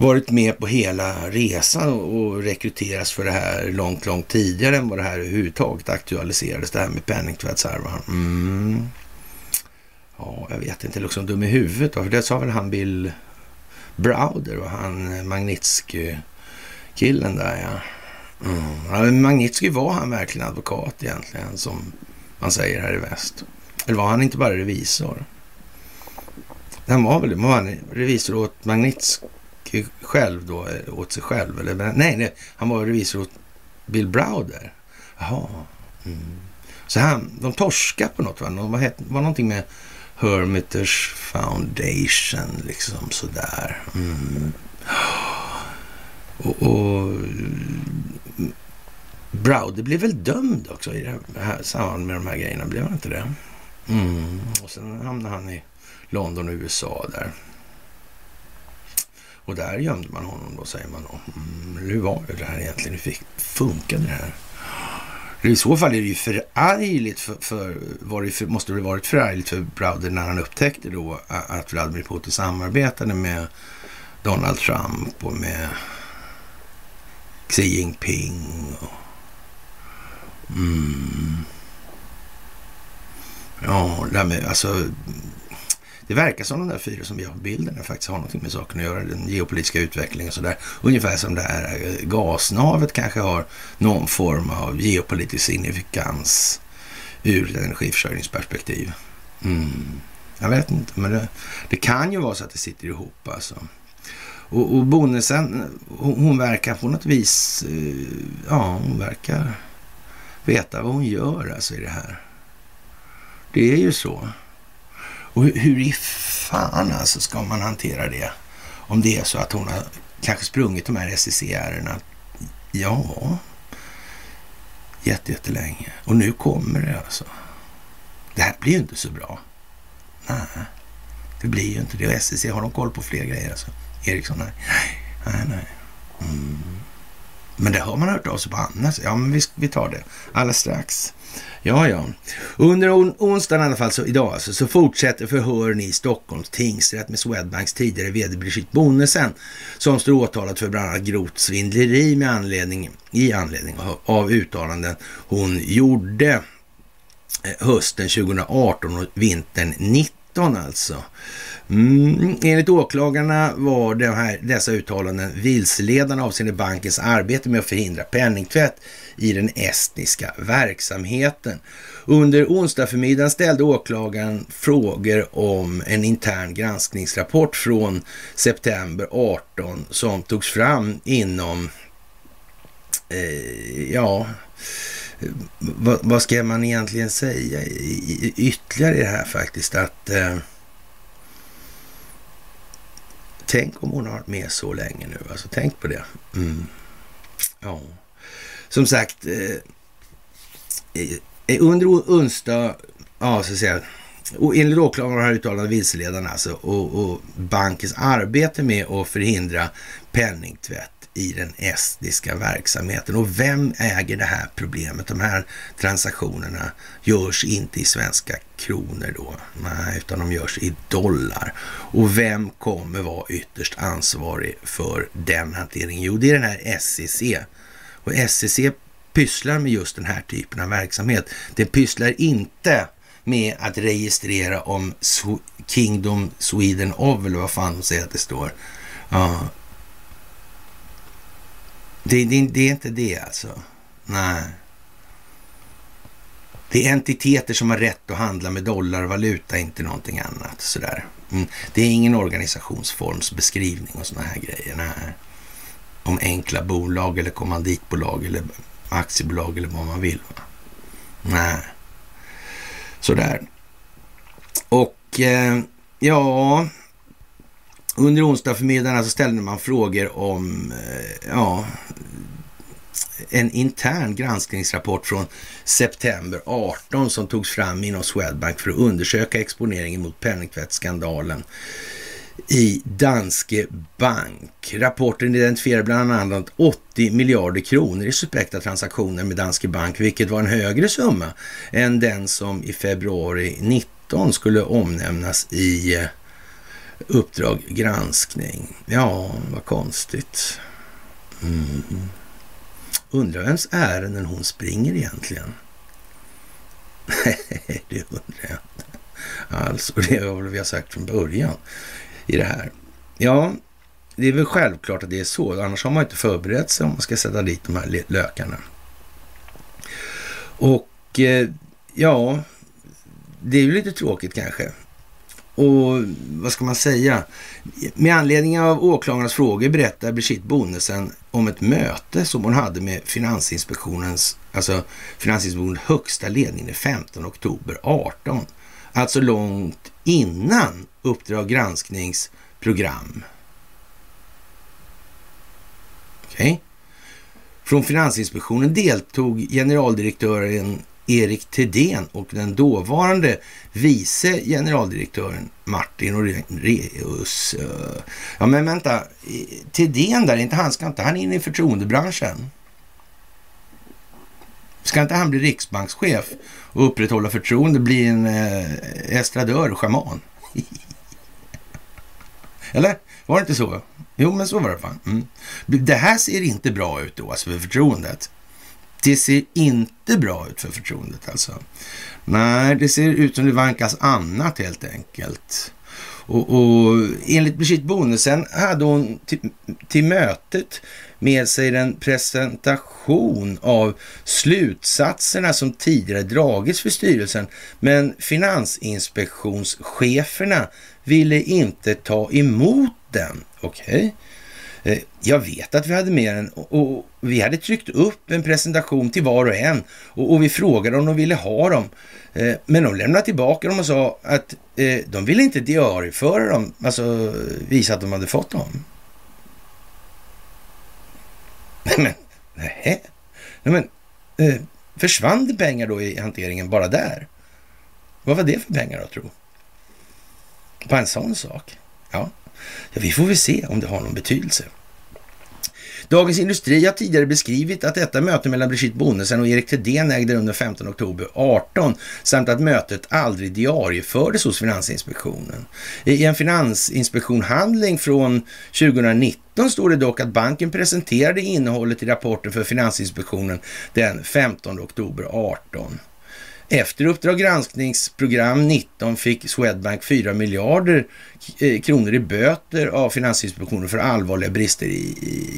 varit med på hela resan och rekryteras för det här långt, långt tidigare än vad det här överhuvudtaget aktualiserades, det här med penningtvättshärvan. Mm. Ja, jag vet inte, liksom dum i huvudet då, för det sa väl han Bill Browder och han eh, Magnitsky-killen där ja. Mm. Magnitsky var han verkligen advokat egentligen, som man säger här i väst. Eller var han inte bara revisor? Han var väl var han revisor åt Magnitsky själv då, eh, åt sig själv? Eller, nej, nej, han var revisor åt Bill Browder. Jaha. Mm. Så han, de torskade på något, va? De var, var någonting med Hermiters Foundation, liksom sådär. Mm. Och, och mm, Browder blev väl dömd också i det här samband med de här grejerna, blev han inte det? Mm. Och sen hamnade han i London och USA där. Och där gömde man honom då, säger man då. Mm, hur var det här egentligen? Hur fick, funkade det här? I så fall är det ju förargligt för, för, var det för, måste det varit förargligt för Browder när han upptäckte då att Vladimir Putin samarbetade med Donald Trump och med Xi Jinping. Och, mm, ja, det med, alltså det verkar som de där fyra som vi har på bilden faktiskt har någonting med saken att göra, den geopolitiska utvecklingen och sådär. Ungefär som det här eh, gasnavet kanske har någon form av geopolitisk signifikans ur ett energiförsörjningsperspektiv. Mm. Jag vet inte, men det, det, kan ju vara så att det sitter ihop alltså. Och, och Bonnesen, hon, hon, verkar på något vis, eh, ja, hon verkar veta vad hon gör alltså i det här. Det är ju så. Och hur, i fan alltså ska man hantera det? Om det är så att hon har kanske sprungit de här SEC-ärendena. Ja, jättelänge. Och nu kommer det alltså. Det här blir ju inte så bra. Nej, det blir ju inte det. Och SEC, har de koll på fler grejer alltså? Ericsson, nej. Nej, nej. Mm. Men det har man hört av sig på annars. Ja, men vi, vi tar det alldeles strax. Ja, ja. Under on onsdagen i alla fall, så idag alltså, så fortsätter förhören i Stockholms tingsrätt med Swedbanks tidigare vd Brigitte Bonnesen som står åtalad för bland annat grovt svindleri med anledning, i anledning av, av uttalanden hon gjorde eh, hösten 2018 och vintern 19 alltså. Mm, enligt åklagarna var de här, dessa uttalanden vilseledande avseende bankens arbete med att förhindra penningtvätt i den estniska verksamheten. Under onsdag förmiddagen ställde åklagaren frågor om en intern granskningsrapport från september 18 som togs fram inom, eh, ja, eh, vad, vad, ska man egentligen säga ytterligare i det här faktiskt? Att eh, Tänk om hon har varit med så länge nu. Alltså tänk på det. Mm. Ja. Som sagt, eh, under onsdag, ja så att säga, och enligt åklagaren har uttalat vilseledande alltså och, och bankens arbete med att förhindra penningtvätt i den estniska verksamheten. Och vem äger det här problemet? De här transaktionerna görs inte i svenska kronor då, nej, utan de görs i dollar. Och vem kommer vara ytterst ansvarig för den hanteringen? Jo, det är den här SEC. Och SEC pysslar med just den här typen av verksamhet. Den pysslar inte med att registrera om Kingdom Sweden of, eller vad fan de säger att det står. Ja. Det, det, det är inte det alltså. Nej. Det är entiteter som har rätt att handla med dollar och valuta, inte någonting annat. Sådär. Mm. Det är ingen organisationsformsbeskrivning och sådana här grejer. Nej. Om enkla bolag eller kommanditbolag eller aktiebolag eller vad man vill. Va? Nej. Sådär. Och eh, ja, under onsdag förmiddagen så ställde man frågor om eh, ja, en intern granskningsrapport från september 18 som togs fram inom Swedbank för att undersöka exponeringen mot penningtvättsskandalen i Danske Bank. Rapporten identifierar bland annat 80 miljarder kronor i suspekta transaktioner med Danske Bank, vilket var en högre summa än den som i februari 19 skulle omnämnas i eh, Uppdrag granskning. Ja, vad konstigt. Mm. Undrar vems ärenden hon springer egentligen? Nej, det undrar jag inte. Alltså, det är väl vi har sagt från början i det här. Ja, det är väl självklart att det är så. Annars har man inte förberett sig om man ska sätta dit de här lökarna. Och eh, ja, det är ju lite tråkigt kanske. Och vad ska man säga? Med anledning av åklagarnas frågor berättar Brigitte Bonnesen om ett möte som hon hade med Finansinspektionens, alltså Finansinspektionens högsta ledning den 15 oktober 18. Alltså långt innan Uppdrag granskningsprogram. Okej. Okay. Från Finansinspektionen deltog generaldirektören Erik Thedéen och den dåvarande vice generaldirektören Martin Oreus. Eh, ja, men vänta. Thedéen där, inte han, ska inte han in i förtroendebranschen? Ska inte han bli riksbankschef och upprätthålla förtroende, bli en eh, estradör, schaman? Eller? Var det inte så? Jo, men så var det fan. Mm. Det här ser inte bra ut då, alltså för förtroendet. Det ser inte bra ut för förtroendet alltså. Nej, det ser ut som det vankas annat helt enkelt. Och, och enligt Brigitte Bonnesen hade hon till, till mötet med sig en presentation av slutsatserna som tidigare dragits för styrelsen. Men finansinspektionscheferna ville inte ta emot den. Okej. Okay. Eh, jag vet att vi hade med den och, vi hade tryckt upp en presentation till var och en och, och vi frågade om de ville ha dem. Eh, men de lämnade tillbaka dem och sa att eh, de ville inte diarieföra dem, alltså visa att de hade fått dem. Men, nej. Men, försvann det pengar då i hanteringen bara där? Vad var det för pengar då, tro? På en sån sak? Ja. ja, vi får väl se om det har någon betydelse. Dagens Industri har tidigare beskrivit att detta möte mellan Brigitte Bonnesen och Erik Thedéen ägde rum den 15 oktober 18 samt att mötet aldrig diariefördes hos Finansinspektionen. I en Finansinspektionhandling från 2019 står det dock att banken presenterade innehållet i rapporten för Finansinspektionen den 15 oktober 18. Efter Uppdrag granskningsprogram 19 fick Swedbank 4 miljarder eh, kronor i böter av Finansinspektionen för allvarliga brister i,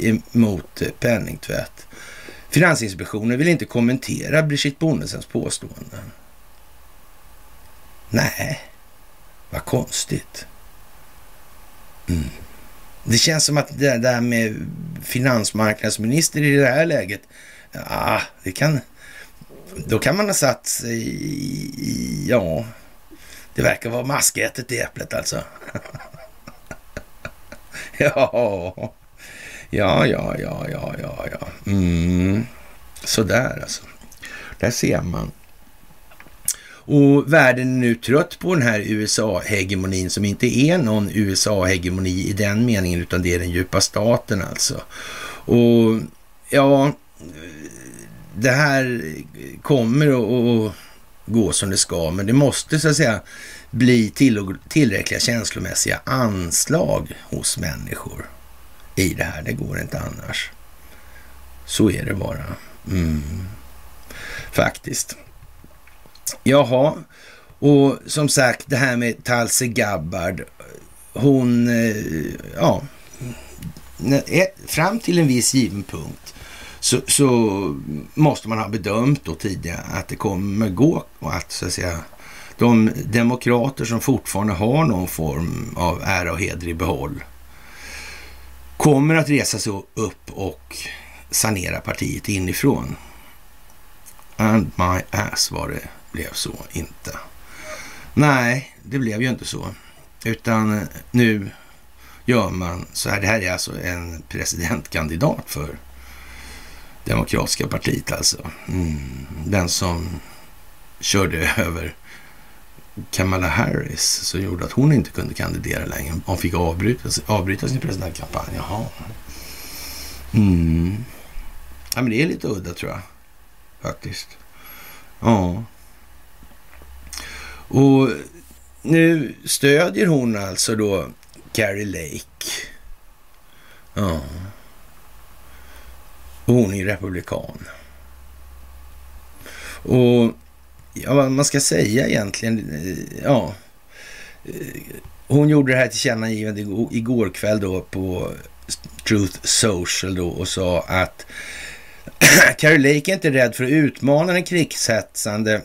i, mot penningtvätt. Finansinspektionen vill inte kommentera Brigitte Bonnesens påståenden. Nej, vad konstigt. Mm. Det känns som att det där med finansmarknadsminister i det här läget, ja, det kan då kan man ha satt sig i, ja, det verkar vara maskätet i äpplet alltså. ja, ja, ja, ja, ja, ja, ja. Mm. Sådär alltså. Där ser man. Och världen är nu trött på den här USA-hegemonin som inte är någon USA-hegemoni i den meningen utan det är den djupa staten alltså. Och ja, det här kommer att gå som det ska, men det måste så att säga bli till, tillräckliga känslomässiga anslag hos människor i det här. Det går inte annars. Så är det bara. Mm. Faktiskt. Jaha, och som sagt det här med Talse Gabbard. Hon, eh, ja, fram till en viss given punkt så, så, måste man ha bedömt då tidigare att det kommer gå och att så att säga de demokrater som fortfarande har någon form av ära och heder i behåll kommer att resa sig upp och sanera partiet inifrån. And my ass var det blev så inte. Nej, det blev ju inte så. Utan eh, nu gör man så här. Det här är alltså en presidentkandidat för Demokratiska partiet alltså. Mm. Den som körde över Kamala Harris som gjorde att hon inte kunde kandidera längre. Hon fick avbryta, avbryta sin presidentkampanj. Jaha. Mm. Ja, men det är lite udda tror jag. Faktiskt. Ja. Och nu stödjer hon alltså då Carrie Lake. Ja. Och hon är republikan. Och ja, vad man ska säga egentligen, eh, ja. Eh, hon gjorde det här tillkännagivandet igår kväll då på Truth Social då och sa att Carrie Lake är inte rädd för att utmana den krigshetsande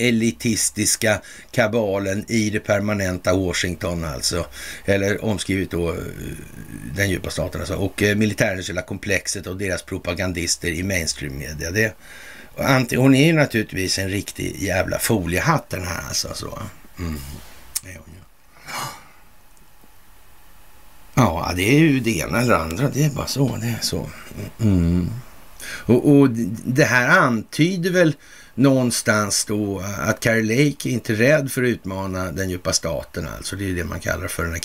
elitistiska kabalen i det permanenta Washington alltså. Eller omskrivet då eh, den djupa staten alltså. Och eh, militärindustriella komplexet och deras propagandister i mainstream media. Det, hon är ju naturligtvis en riktig jävla foliehatt den här alltså. Så. Mm. Ja, det är ju det ena eller andra. Det är bara så. Det är så. Mm. Och, och det här antyder väl någonstans då att Carrie Lake är inte rädd för att utmana den djupa staten. Alltså det är det man kallar för den här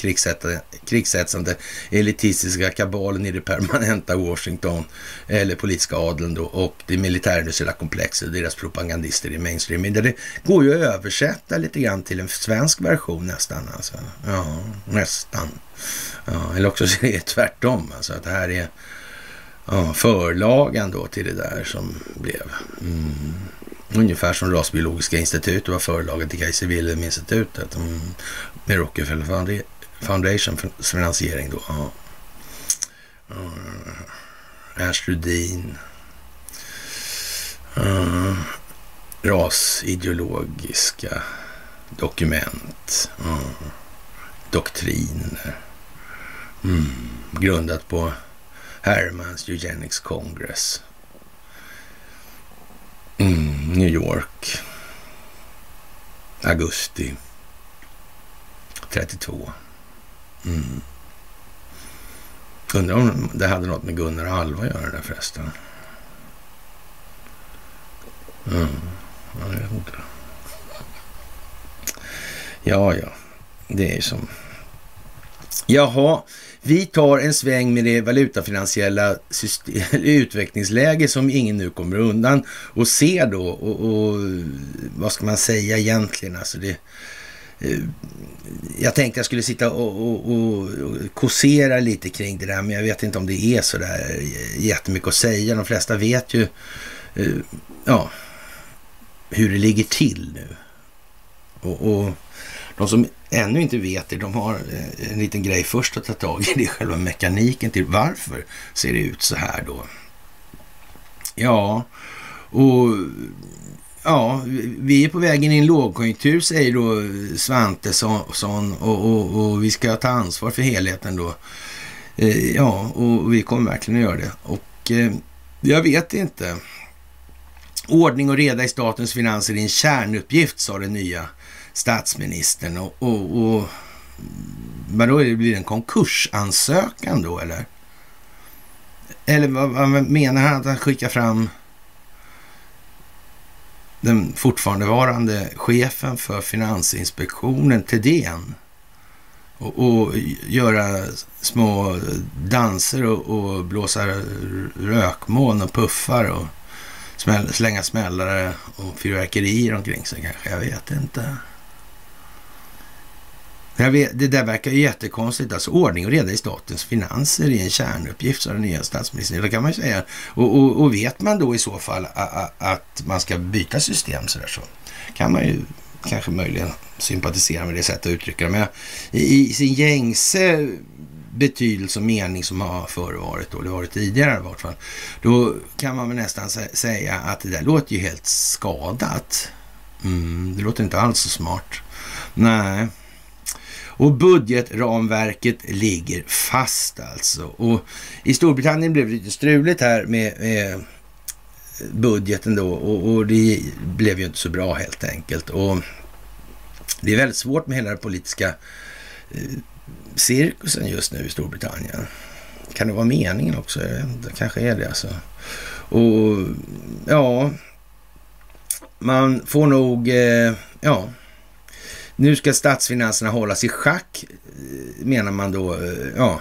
krigshetsande elitistiska kabalen i det permanenta Washington eller politiska adeln då och det militärindustriella komplexet och deras propagandister i mainstream Men Det går ju att översätta lite grann till en svensk version nästan. Alltså. Ja, nästan. Ja, eller också så är det tvärtom. Alltså att det här är ja, förlagan då till det där som blev. Mm. Ungefär som Rasbiologiska institutet var förlaget till Kaiser Wilhelm-institutet. Mm, med Rockefeller Foundation finansiering då. Ja. Ernst Rudin. Uh, rasideologiska dokument. Uh, doktriner. Mm, grundat på Hermans Eugenics Congress. Mm, New York. Augusti 32. Mm. Undrar om det hade något med Gunnar och Alva att göra där förresten. Mm. Ja, jag vet inte. Ja, ja. Det är som... Jaha, vi tar en sväng med det valutafinansiella system, utvecklingsläge som ingen nu kommer undan och ser då och, och vad ska man säga egentligen? Alltså det, eh, jag tänkte jag skulle sitta och, och, och, kåsera lite kring det där, men jag vet inte om det är så där jättemycket att säga. De flesta vet ju eh, ja, hur det ligger till nu. Och, och de som ännu inte vet det, de har eh, en liten grej först att ta tag i. Det är själva mekaniken till varför ser det ut så här då. Ja, och ja, vi är på vägen i en lågkonjunktur säger då Svantesson och, och, och vi ska ta ansvar för helheten då. Eh, ja, och vi kommer verkligen att göra det. Och eh, jag vet inte. Ordning och reda i statens finanser är en kärnuppgift, sa den nya statsministern. Och, och, och vadå, blir det en konkursansökan då eller? Eller vad, vad menar han att han skickar fram den fortfarande varande chefen för Finansinspektionen, Thedéen, Och, och göra små danser och, och blåsa rökmoln och puffar och smäll, slänga smällare och fyrverkerier omkring sig kanske. Jag vet inte. Jag vet, det där verkar ju jättekonstigt. Alltså ordning och reda i statens finanser är en kärnuppgift, sa den nya statsministern. Det kan man ju säga. Och, och, och vet man då i så fall att man ska byta system så där så kan man ju kanske möjligen sympatisera med det sättet att uttrycka det. Men i, i sin gängse betydelse och mening som har förevarit och det varit tidigare i vart fall. Då kan man väl nästan säga att det där låter ju helt skadat. Mm, det låter inte alls så smart. Nej. Och budgetramverket ligger fast alltså. Och i Storbritannien blev det lite struligt här med, med budgeten då och, och, det blev ju inte så bra helt enkelt. Och det är väldigt svårt med hela den politiska eh, cirkusen just nu i Storbritannien. Kan det vara meningen också? Det kanske är det alltså. Och ja, man får nog, eh, ja, nu ska statsfinanserna hållas i schack, eh, menar man då. Eh, ja,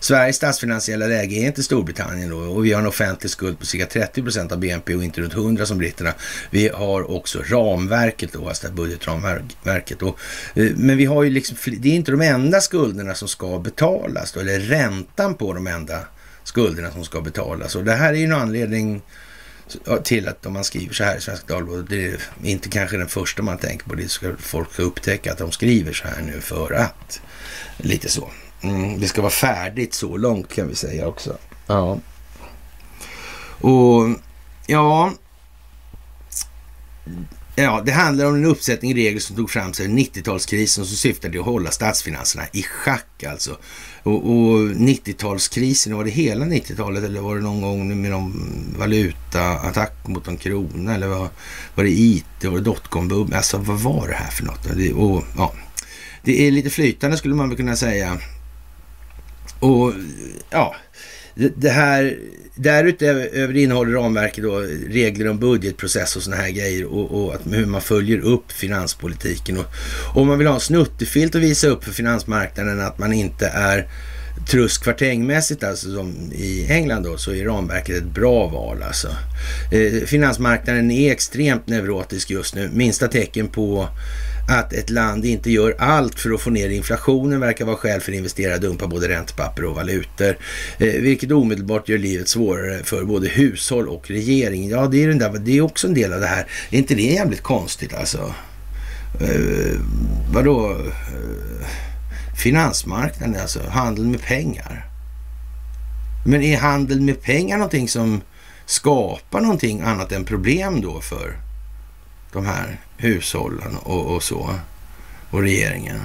Sveriges statsfinansiella läge är inte Storbritannien då och vi har en offentlig skuld på cirka 30 procent av BNP och inte runt 100 som britterna. Vi har också ramverket då, alltså budgetramverket. Och, eh, men vi har ju liksom, det är inte de enda skulderna som ska betalas då, eller räntan på de enda skulderna som ska betalas. Och det här är ju en anledning till att om man skriver så här i Svenska Dagbladet, det är inte kanske den första man tänker på, det ska folk upptäcka att de skriver så här nu för att. Lite så. Mm, det ska vara färdigt så långt kan vi säga också. Ja. Och ja, Ja, det handlar om en uppsättning regler som tog fram sig 90-talskrisen som syftade till att hålla statsfinanserna i schack alltså. Och, och 90-talskrisen, var det hela 90-talet eller var det någon gång med någon valutaattack mot en krona eller var, var det IT, var det dotcom-bubblan? Alltså vad var det här för något? Det, och, ja, det är lite flytande skulle man väl kunna säga. Och ja, det här därutöver innehåller ramverket då regler om budgetprocess och sådana här grejer och, och att, hur man följer upp finanspolitiken. Och om man vill ha en snuttefilt att visa upp för finansmarknaden att man inte är truskvartängmässigt, alltså som i England då, så är ramverket ett bra val alltså. Eh, finansmarknaden är extremt neurotisk just nu. Minsta tecken på att ett land inte gör allt för att få ner inflationen verkar vara skäl för att investera dumpa både räntepapper och valutor, eh, vilket omedelbart gör livet svårare för både hushåll och regering. Ja, det är, den där, det är också en del av det här. Är inte det jävligt konstigt alltså? Eh, vadå? Eh, finansmarknaden, alltså handel med pengar. Men är handel med pengar någonting som skapar någonting annat än problem då för de här hushållen och, och så. Och regeringen.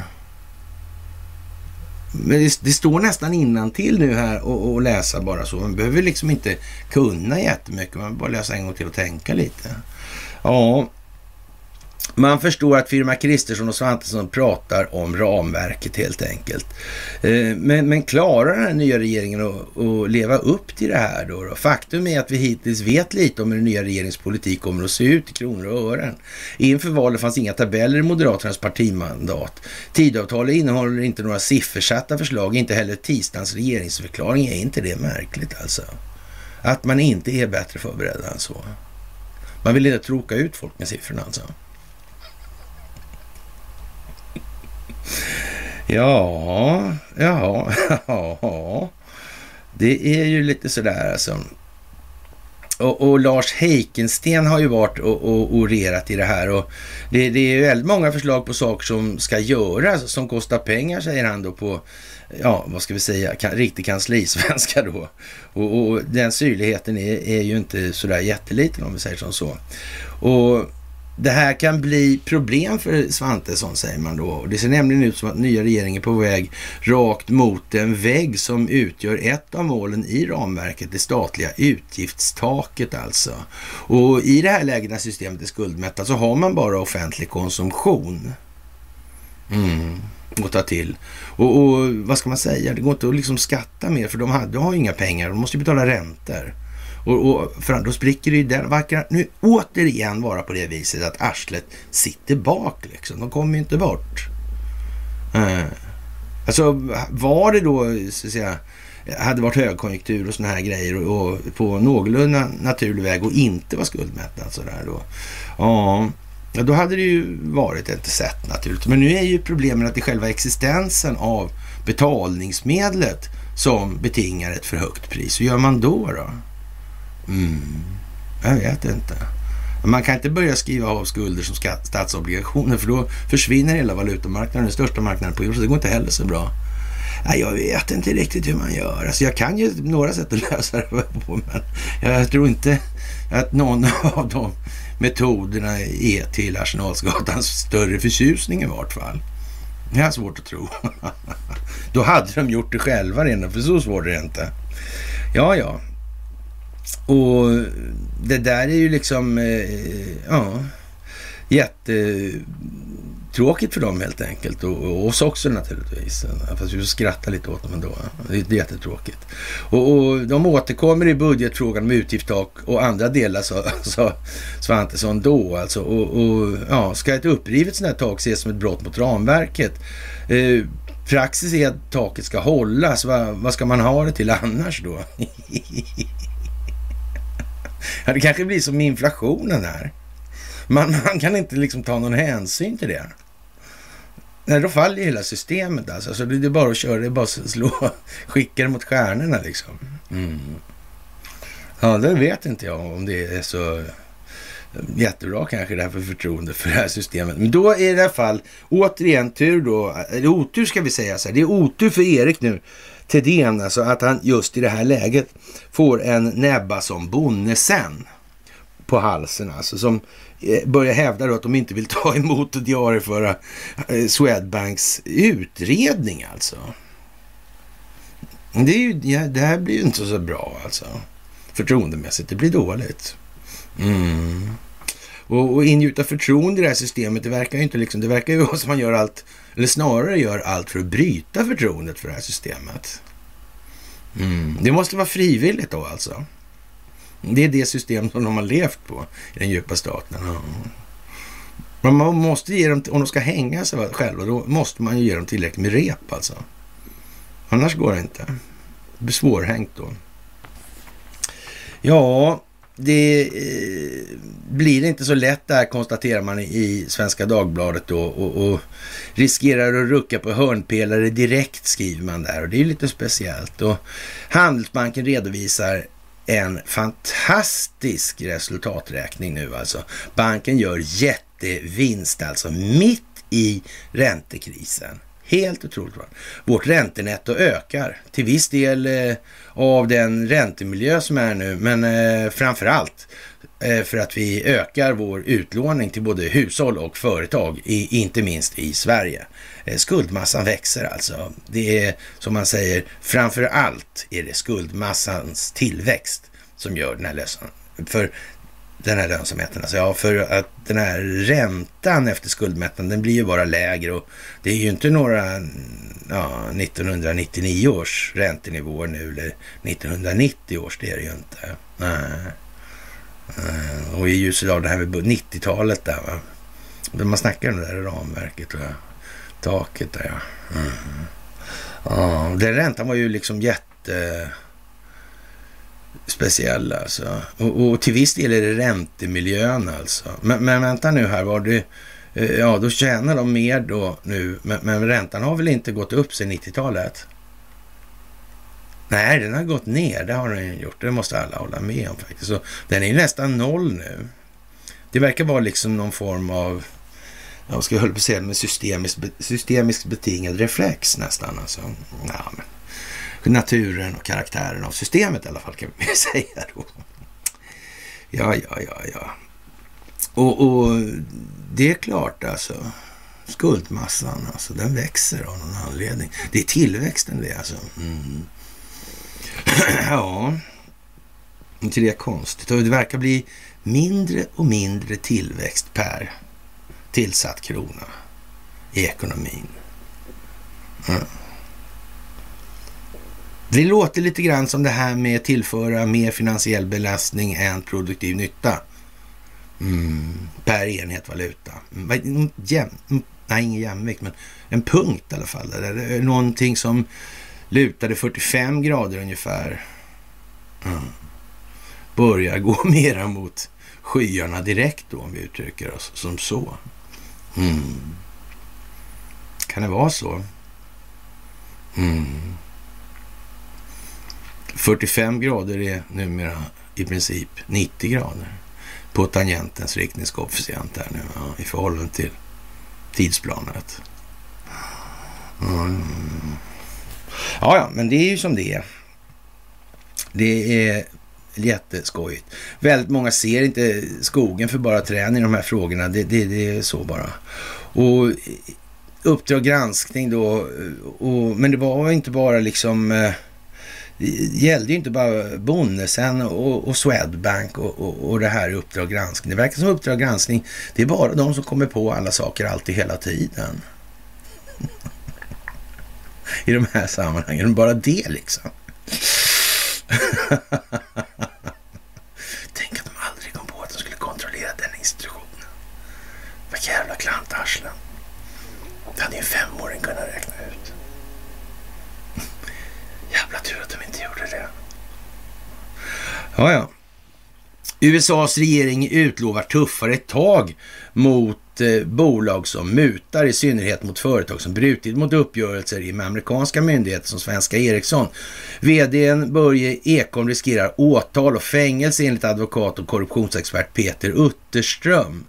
Men det, det, står nästan innan till nu här och, och, läsa bara så. Man behöver liksom inte kunna jättemycket. Man behöver bara läsa en gång till och tänka lite. Ja, man förstår att firma Kristersson och Svantesson pratar om ramverket helt enkelt. Eh, men, men klarar den här nya regeringen att, att leva upp till det här då, då? Faktum är att vi hittills vet lite om hur den nya regeringens politik kommer att se ut i kronor och ören. Inför valet fanns inga tabeller i Moderaternas partimandat. Tidavtalet innehåller inte några siffersatta förslag, inte heller tisdagens regeringsförklaring. Är inte det märkligt alltså? Att man inte är bättre förberedd än så. Man vill inte tråka ut folk med siffrorna alltså. Ja, ja, ja. Det är ju lite sådär alltså. Och, och, Lars Heikensten har ju varit och, och orerat i det här och det, det är väldigt många förslag på saker som ska göras som kostar pengar säger han då på, ja vad ska vi säga, kan, riktig kanslisvenska då. Och, och den syrligheten är, är ju inte sådär jätteliten om vi säger som så. Och det här kan bli problem för Svantesson, säger man då. Det ser nämligen ut som att nya regeringen är på väg rakt mot en vägg som utgör ett av målen i ramverket, det statliga utgiftstaket alltså. Och i det här läget när systemet är skuldmättat så har man bara offentlig konsumtion. Mm att ta till. Och, och, vad ska man säga, det går inte att liksom skatta mer för de, har, de har ju inga pengar, de måste ju betala räntor. Och, och för då spricker det ju där. Verkar nu återigen vara på det viset att arslet sitter bak liksom. De kommer ju inte bort. Eh. Alltså var det då, så att säga, hade varit högkonjunktur och sådana här grejer och, och på någorlunda naturlig väg och inte var skuldmättad sådär då. Ja, Ja, då hade det ju varit ett sätt naturligt. Men nu är ju problemet att det är själva existensen av betalningsmedlet som betingar ett för högt pris. Hur gör man då? då? Mm, jag vet inte. Man kan inte börja skriva av skulder som statsobligationer för då försvinner hela valutamarknaden, den största marknaden på jorden. Det går inte heller så bra. jag vet inte riktigt hur man gör. Alltså jag kan ju några sätt att lösa det på, men jag tror inte att någon av de metoderna är till Arsenalsgatans större förtjusning i vart fall. Det är svårt att tro. Då hade de gjort det själva redan, för så svårt är det inte. Ja, ja. Och det där är ju liksom, eh, ja, jättetråkigt för dem helt enkelt och, och oss också naturligtvis. Fast vi får skratta lite åt dem ändå. Det är jättetråkigt. Och, och de återkommer i budgetfrågan med utgiftstak och andra delar, sa, sa Svantesson då alltså. Och, och, ja, ska ett upprivet sådant här tak ses som ett brott mot ramverket? Eh, praxis är att taket ska hållas. Va, vad ska man ha det till annars då? ja, det kanske blir som med inflationen här. Man, man kan inte liksom ta någon hänsyn till det. Nej, då faller hela systemet alltså. Så det är bara att köra, det är bara att slå, skicka det mot stjärnorna liksom. Mm. Ja, det vet inte jag om det är så eh, jättebra kanske det här för förtroende för det här systemet. Men då är det i alla fall återigen tur då, eller otur ska vi säga så här. Det är otur för Erik nu, Thedéen, alltså att han just i det här läget får en näbba som Bonnesen på halsen alltså. Som eh, börjar hävda då att de inte vill ta emot och diarieföra eh, Swedbanks utredning alltså. Det, är ju, ja, det här blir ju inte så bra alltså. Förtroendemässigt. Det blir dåligt. Mm. Och, och ingjuta förtroende i det här systemet, det verkar ju inte liksom, det verkar ju som man gör allt, eller snarare gör allt för att bryta förtroendet för det här systemet. Mm. Det måste vara frivilligt då alltså. Det är det system som de har levt på i den djupa staten. Ja. Men man måste ge dem, om de ska hänga sig själva, då måste man ju ge dem tillräckligt med rep alltså. Annars går det inte. Det blir svårhängt då. Ja, det eh, blir inte så lätt där konstaterar man i Svenska Dagbladet då och, och, riskerar att rucka på hörnpelare direkt skriver man där och det är lite speciellt. Och Handelsbanken redovisar en fantastisk resultaträkning nu alltså. Banken gör jättevinst alltså mitt i räntekrisen. Helt otroligt bra. Vårt räntenetto ökar till viss del eh, av den räntemiljö som är nu, men eh, framför allt eh, för att vi ökar vår utlåning till både hushåll och företag, i, inte minst i Sverige. Eh, skuldmassan växer alltså. Det är som man säger, framför allt är det skuldmassans tillväxt som gör den här lösningen. För den här lönsamheten. Alltså, ja, för att den här räntan efter skuldmättnaden, den blir ju bara lägre och det är ju inte några ja, 1999 års räntenivåer nu eller 1990 års, det är det ju inte. Nej. Eh, och i ljuset av det här med 90-talet där, va? man snackar om det där ramverket och taket där, ja. Mm. ja. Den räntan var ju liksom jätte speciella alltså. Och, och, till viss del är det räntemiljön alltså. Men, men vänta nu här, var det, eh, ja då tjänar de mer då nu, men, men räntan har väl inte gått upp sedan 90-talet? Nej, den har gått ner, det har den gjort. Det måste alla hålla med om faktiskt. Så den är nästan noll nu. Det verkar vara liksom någon form av, jag ska höll på att säga, med systemiskt, systemiskt betingad reflex nästan. Alltså. Ja, men naturen och karaktären av systemet i alla fall kan vi säga då. Ja, ja, ja, ja. Och, och det är klart alltså. Skuldmassan, alltså, den växer av någon anledning. Det är tillväxten det alltså. Mm. ja, inte det är konstigt. Och Det verkar bli mindre och mindre tillväxt per tillsatt krona i ekonomin. Mm. Det låter lite grann som det här med att tillföra mer finansiell belastning än produktiv nytta. Mm, per enhet valuta. Mm, mm, jäm, mm, nej ingen jämvikt, men en punkt i alla fall. Där, någonting som lutade 45 grader ungefär. Mm. Börjar gå mera mot skyarna direkt då, om vi uttrycker oss som så. Mm. Kan det vara så? Mm. 45 grader är numera i princip 90 grader på tangentens riktningskoefficient här nu ja, i förhållande till tidsplanet. Mm. Ja, ja, men det är ju som det är. Det är jätteskojigt. Väldigt många ser inte skogen för bara trän i de här frågorna. Det, det, det är så bara. Och Uppdrag granskning då, och, men det var inte bara liksom eh, gällde ju inte bara Bonnesen och, och Swedbank och, och, och det här i Uppdrag granskning. Det verkar som Uppdrag granskning, det är bara de som kommer på alla saker alltid hela tiden. I de här sammanhangen, bara det liksom. Tänk att de aldrig kom på att de skulle kontrollera den institutionen. Vad jävla klantarslen. Det hade ju en femåring kunnat räkna ut. Jävla tur att de inte gjorde det. Ja, ja. USAs regering utlovar tuffare tag mot eh, bolag som mutar, i synnerhet mot företag som brutit mot uppgörelser med amerikanska myndigheter som Svenska Ericsson. VDn Börje Ekholm riskerar åtal och fängelse enligt advokat och korruptionsexpert Peter Utterström.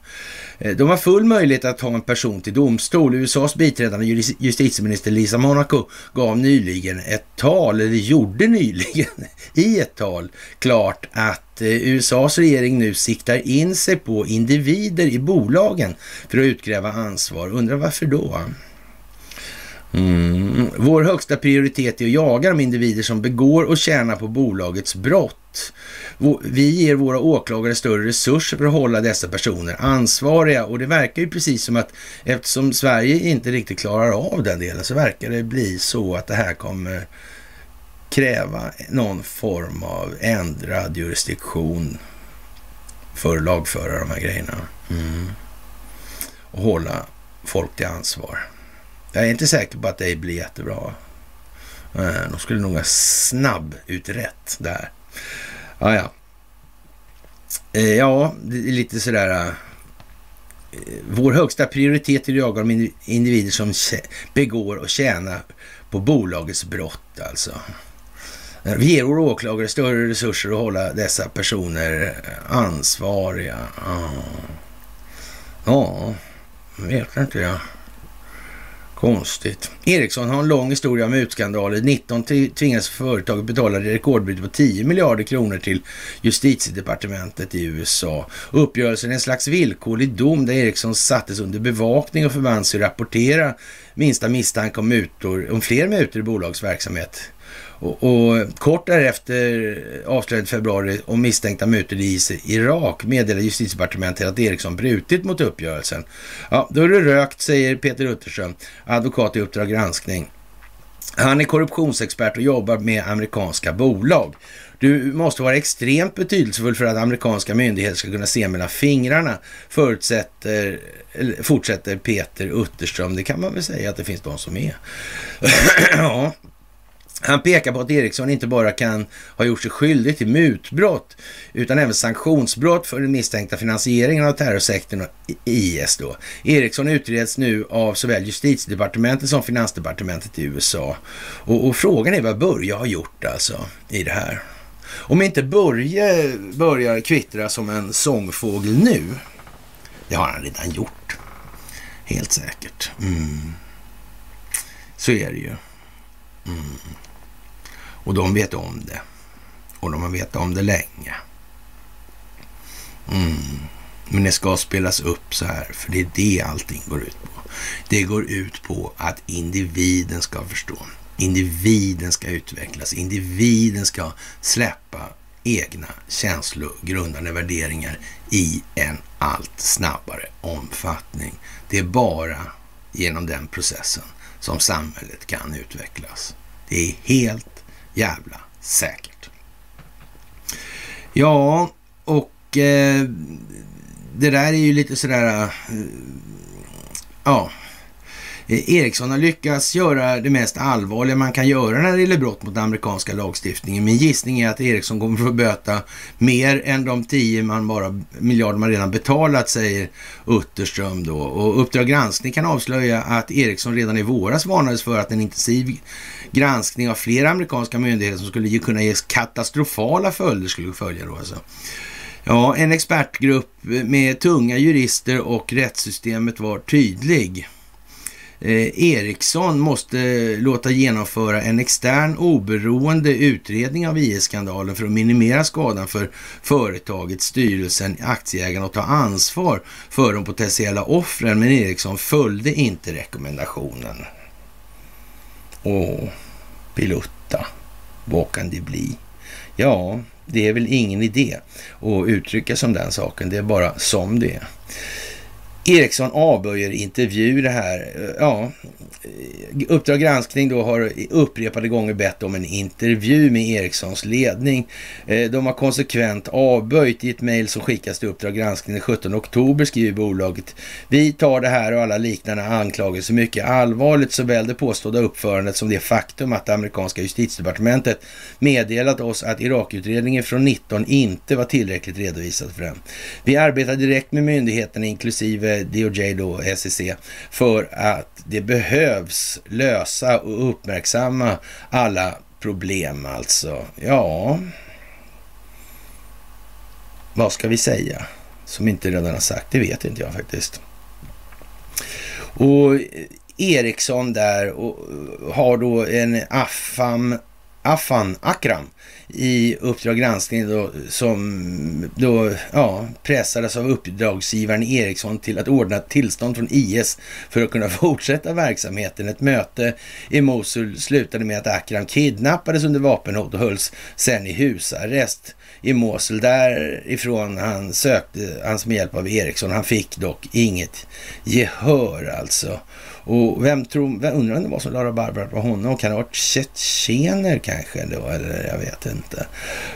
Eh, de har full möjlighet att ta en person till domstol. USAs biträdande justitieminister Lisa Monaco gav nyligen ett tal, eller gjorde nyligen i ett tal, klart att eh, USAs regering nu siktar in sig på individer i bolagen för att utkräva ansvar. Undrar varför då? Mm. Vår högsta prioritet är att jaga de individer som begår och tjänar på bolagets brott. Vi ger våra åklagare större resurser för att hålla dessa personer ansvariga och det verkar ju precis som att eftersom Sverige inte riktigt klarar av den delen så verkar det bli så att det här kommer kräva någon form av ändrad jurisdiktion för att lagföra de här grejerna. Mm. Och hålla folk till ansvar. Jag är inte säker på att det blir jättebra. De skulle nog ha snabb utrett där. Ja, ja. Eh, ja, det är lite sådär... Eh, vår högsta prioritet är att jaga de individer som begår och tjänar på bolagets brott alltså. Eh, vi ger våra åklagare större resurser att hålla dessa personer ansvariga. Ja, ja vet inte jag. Konstigt. Ericsson har en lång historia av mutskandaler. 19 tvingades företaget betala rekordbyte på 10 miljarder kronor till justitiedepartementet i USA. Uppgörelsen är en slags villkorlig dom där Ericsson sattes under bevakning och förband sig rapportera minsta misstanke om mutor, om fler mutor i bolagsverksamhet. Och, och kort därefter, avslöjade februari, om misstänkta mutor i Irak meddelade justitiedepartementet att Eriksson brutit mot uppgörelsen. Ja, då är det rökt, säger Peter Utterström, advokat i Uppdrag granskning. Han är korruptionsexpert och jobbar med amerikanska bolag. Du måste vara extremt betydelsefull för att amerikanska myndigheter ska kunna se mellan fingrarna, förutsätter, fortsätter Peter Utterström. Det kan man väl säga att det finns de som är. ja, han pekar på att Eriksson inte bara kan ha gjort sig skyldig till mutbrott utan även sanktionsbrott för den misstänkta finansieringen av terrorsektorn IS. Då. Eriksson utreds nu av såväl justitiedepartementet som finansdepartementet i USA. Och, och frågan är vad Börje har gjort alltså i det här. Om inte Börje börjar kvittra som en sångfågel nu, det har han redan gjort. Helt säkert. Mm. Så är det ju. Mm. Och de vet om det. Och de har vetat om det länge. Mm. Men det ska spelas upp så här, för det är det allting går ut på. Det går ut på att individen ska förstå. Individen ska utvecklas. Individen ska släppa egna känslogrundande värderingar i en allt snabbare omfattning. Det är bara genom den processen som samhället kan utvecklas. Det är helt jävla säkert. Ja, och eh, det där är ju lite sådär... Eh, ja, Ericsson har lyckats göra det mest allvarliga man kan göra när det gäller brott mot den amerikanska lagstiftningen. Min gissning är att Ericsson kommer att få böta mer än de 10 man bara, miljarder man redan betalat, säger Utterström då. Och Uppdrag granskning kan avslöja att Ericsson redan i våras varnades för att en intensiv granskning av flera amerikanska myndigheter som skulle kunna ge katastrofala följder skulle följa då alltså. Ja, en expertgrupp med tunga jurister och rättssystemet var tydlig. Eh, Ericsson måste låta genomföra en extern oberoende utredning av IS-skandalen för att minimera skadan för företaget, styrelsen, aktieägarna och ta ansvar för de potentiella offren. Men Ericsson följde inte rekommendationen. Åh, pilutta, vad kan det bli? Ja, det är väl ingen idé att uttrycka som den saken. Det är bara som det är. Eriksson avböjer intervju det här. Eh, ja, eh, Uppdrag granskning då har upprepade gånger bett om en intervju med Erikssons ledning. Eh, de har konsekvent avböjt i ett mejl som skickas till Uppdrag granskning den 17 oktober skriver bolaget. Vi tar det här och alla liknande anklagelser mycket allvarligt, såväl det påstådda uppförandet som det faktum att det amerikanska justitiedepartementet meddelat oss att Irakutredningen från 19 inte var tillräckligt redovisad för den. Vi arbetar direkt med myndigheterna inklusive DOJ då, SEC, för att det behövs lösa och uppmärksamma alla problem alltså. Ja, vad ska vi säga som inte redan har sagt? Det vet inte jag faktiskt. Och eh, Eriksson där och eh, har då en Affam, Affan Akram i Uppdrag granskning då, som då ja, pressades av uppdragsgivaren Ericsson till att ordna tillstånd från IS för att kunna fortsätta verksamheten. Ett möte i Mosul slutade med att Akram kidnappades under vapenhot och hölls sen i husarrest i Mosul. Därifrån han sökte hans med hjälp av Ericsson. Han fick dock inget gehör alltså. Och vem tror, vem undrar om det var som la Barbara på honom? Kan det ha varit tjetjener kanske då? Eller jag vet inte.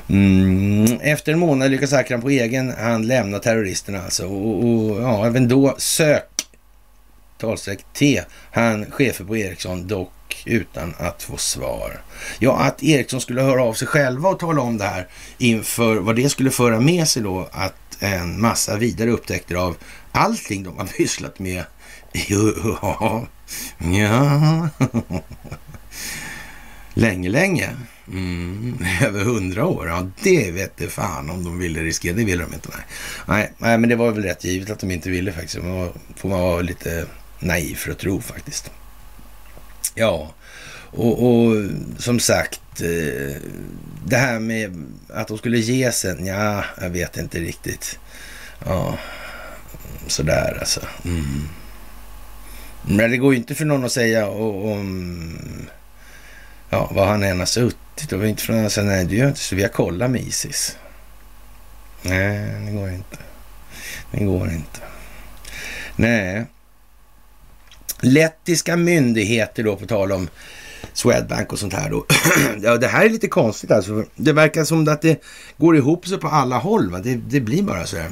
Mm. Efter en månad lyckas Akram på egen hand lämna terroristerna alltså. Och, och ja, även då sök talstreck T, han chefer på Ericsson, dock utan att få svar. Ja, att Ericsson skulle höra av sig själva och tala om det här inför vad det skulle föra med sig då att en massa vidare upptäckter av allting de har pysslat med Ja, ja. Länge, länge. Mm, över hundra år. Ja, det vet det fan om de ville riskera. Det ville de inte. Nej. nej. Nej, men det var väl rätt givet att de inte ville faktiskt. Man får man vara lite naiv för att tro faktiskt. Ja, och, och som sagt, eh, det här med att de skulle ge sig. Ja, jag vet inte riktigt. Ja, sådär alltså. Mm. Men det går ju inte för någon att säga om ja, vad han än har suttit. Det var inte från att säga nej, det gör inte så. Vi har kollat med Isis. Nej, det går inte. Det går inte. Nej. Lettiska myndigheter då, på tal om Swedbank och sånt här då. ja, det här är lite konstigt alltså. Det verkar som att det går ihop sig på alla håll. Va? Det, det blir bara så här.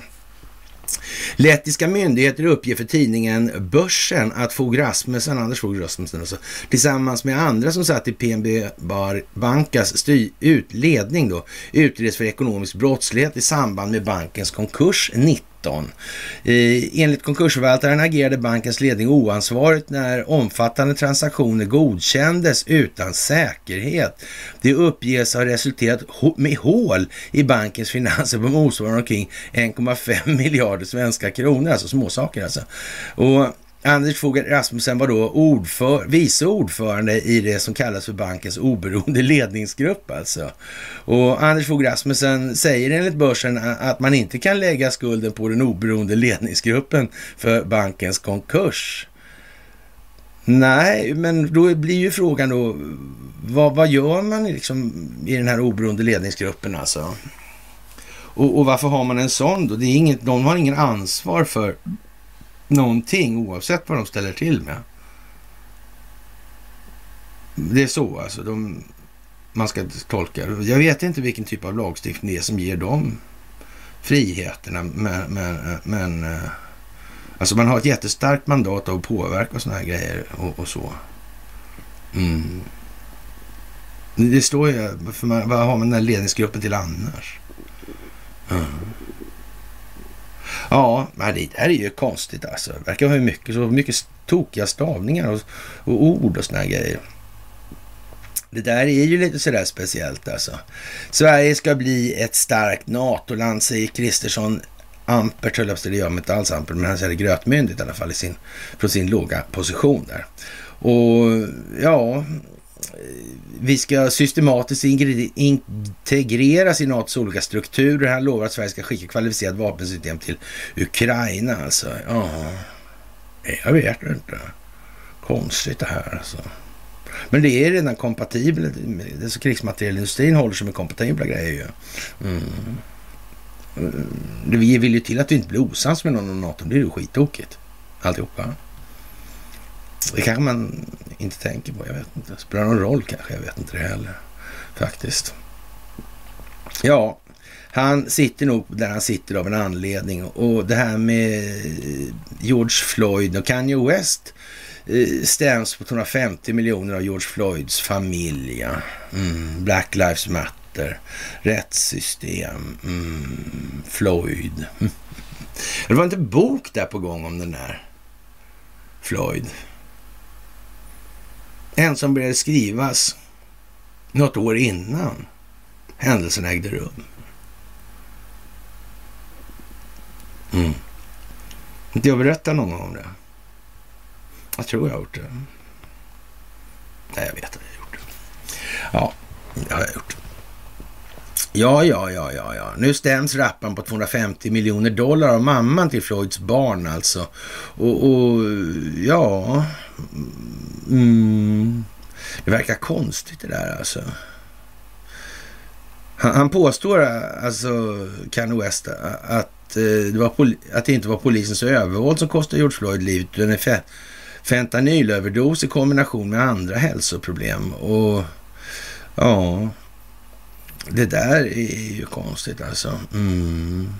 Lettiska myndigheter uppger för tidningen Börsen att Fogh Rasmussen, Anders Fogh Rasmussen alltså, tillsammans med andra som satt i PNB Bankas ledning då, utreds för ekonomisk brottslighet i samband med bankens konkurs 19 2019. Enligt konkursförvaltaren agerade bankens ledning oansvarigt när omfattande transaktioner godkändes utan säkerhet. Det uppges ha resulterat med hål i bankens finanser på motsvarande omkring 1,5 miljarder svenska kronor, alltså småsaker alltså. Och Anders Fogh Rasmussen var då ordför, vice ordförande i det som kallas för bankens oberoende ledningsgrupp alltså. Och Anders Fogh Rasmussen säger enligt börsen att man inte kan lägga skulden på den oberoende ledningsgruppen för bankens konkurs. Nej, men då blir ju frågan då, vad, vad gör man liksom i den här oberoende ledningsgruppen alltså? Och, och varför har man en sån då? Det är inget, de har ingen ansvar för någonting oavsett vad de ställer till med. Det är så alltså de, man ska tolka Jag vet inte vilken typ av lagstiftning det är som ger dem friheterna. Men, men, men eh, Alltså man har ett jättestarkt mandat att påverka sådana här grejer och, och så. Mm. Det står ju, för man, vad har man den här ledningsgruppen till annars? Mm. Ja, men det där är ju konstigt alltså. Det verkar ha mycket, så mycket tokiga stavningar och, och ord och såna här grejer. Det där är ju lite sådär speciellt alltså. Sverige ska bli ett starkt NATO-land, säger Kristersson. Ampert höll jag det gör inte alls Ampert, men han säger grötmyndigt i alla fall i sin, från sin låga position där. Och ja, vi ska systematiskt integreras i NATOs olika strukturer. Han lovar att Sverige ska skicka kvalificerat vapensystem till Ukraina. Alltså, ja, jag vet inte. Konstigt det här alltså. Men det är redan kompatibelt. Så krigsmaterielindustrin håller sig med kompatibla grejer ju. Mm. mm. Vi vill ju till att vi inte blir osams med någon av NATO. Det är ju skittokigt. Alltihopa. Det kanske man inte tänker på. Jag vet inte. Spelar någon roll kanske? Jag vet inte det heller. Faktiskt. Ja, han sitter nog där han sitter av en anledning. Och det här med George Floyd och Kanye West eh, stäms på 250 miljoner av George Floyds familj. Mm. Black Lives Matter, rättssystem, mm. Floyd. Det var inte bok där på gång om den där Floyd. En som började skrivas något år innan händelsen ägde rum. Mm. Inte jag berättat någon gång om det? Jag tror jag har gjort det. Nej, jag vet att jag har gjort det. Ja, det har jag gjort. Ja, ja, ja, ja, ja. Nu stäms rappan på 250 miljoner dollar av mamman till Floyds barn alltså. Och, och ja... Mm, det verkar konstigt det där alltså. Han, han påstår alltså, Kanye West, att, eh, det var att det inte var polisens övervåld som kostade George Floyd livet, utan en fentanylöverdos i kombination med andra hälsoproblem. Och ja, det där är ju konstigt alltså. Mm.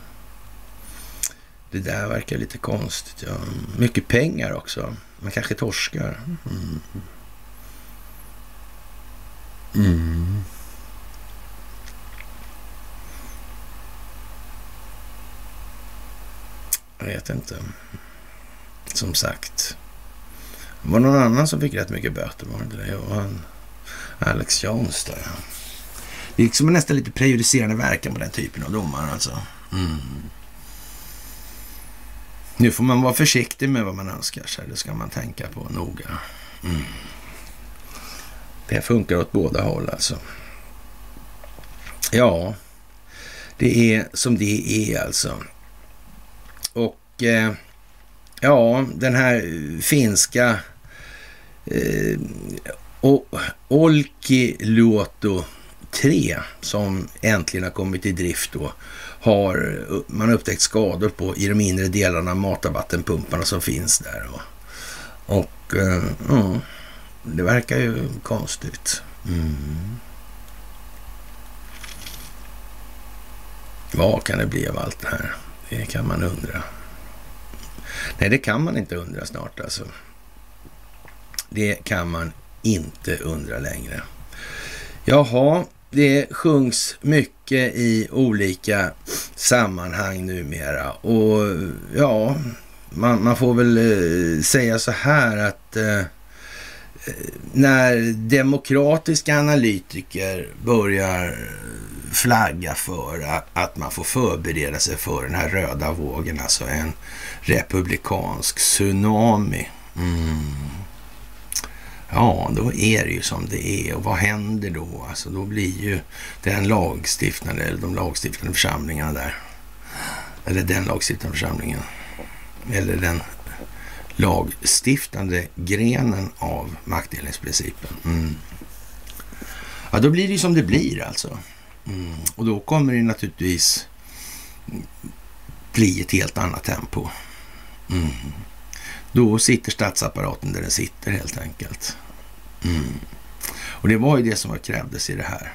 Det där verkar lite konstigt. Ja. Mycket pengar också. Man kanske torskar. Mm. Mm. Jag vet inte. Som sagt. Det var någon annan som fick rätt mycket böter, var det inte det? Det Alex Jones där. Det är liksom nästan lite prejudicerande verkan på den typen av domar alltså. Mm. Nu får man vara försiktig med vad man önskar sig. Det ska man tänka på noga. Mm. Det funkar åt båda håll alltså. Ja, det är som det är alltså. Och eh, ja, den här finska eh, Olkiluoto 3 som äntligen har kommit i drift då har man upptäckt skador på i de inre delarna av matavattenpumparna som finns där. Och, och ja, det verkar ju konstigt. Mm. Vad kan det bli av allt det här? Det kan man undra. Nej, det kan man inte undra snart alltså. Det kan man inte undra längre. Jaha, det sjungs mycket i olika sammanhang numera och ja, man, man får väl eh, säga så här att eh, eh när demokratiska analytiker börjar flagga för att man får förbereda sig för den här röda vågen, alltså en republikansk tsunami. Mm Ja, då är det ju som det är. Och vad händer då? Alltså då blir ju den lagstiftande, eller de lagstiftande församlingarna där. Eller den lagstiftande församlingen. Eller den lagstiftande grenen av maktdelningsprincipen. Mm. Ja, då blir det ju som det blir alltså. Mm. Och då kommer det naturligtvis bli ett helt annat tempo. Mm. Då sitter statsapparaten där den sitter helt enkelt. Mm. Och det var ju det som krävdes i det här.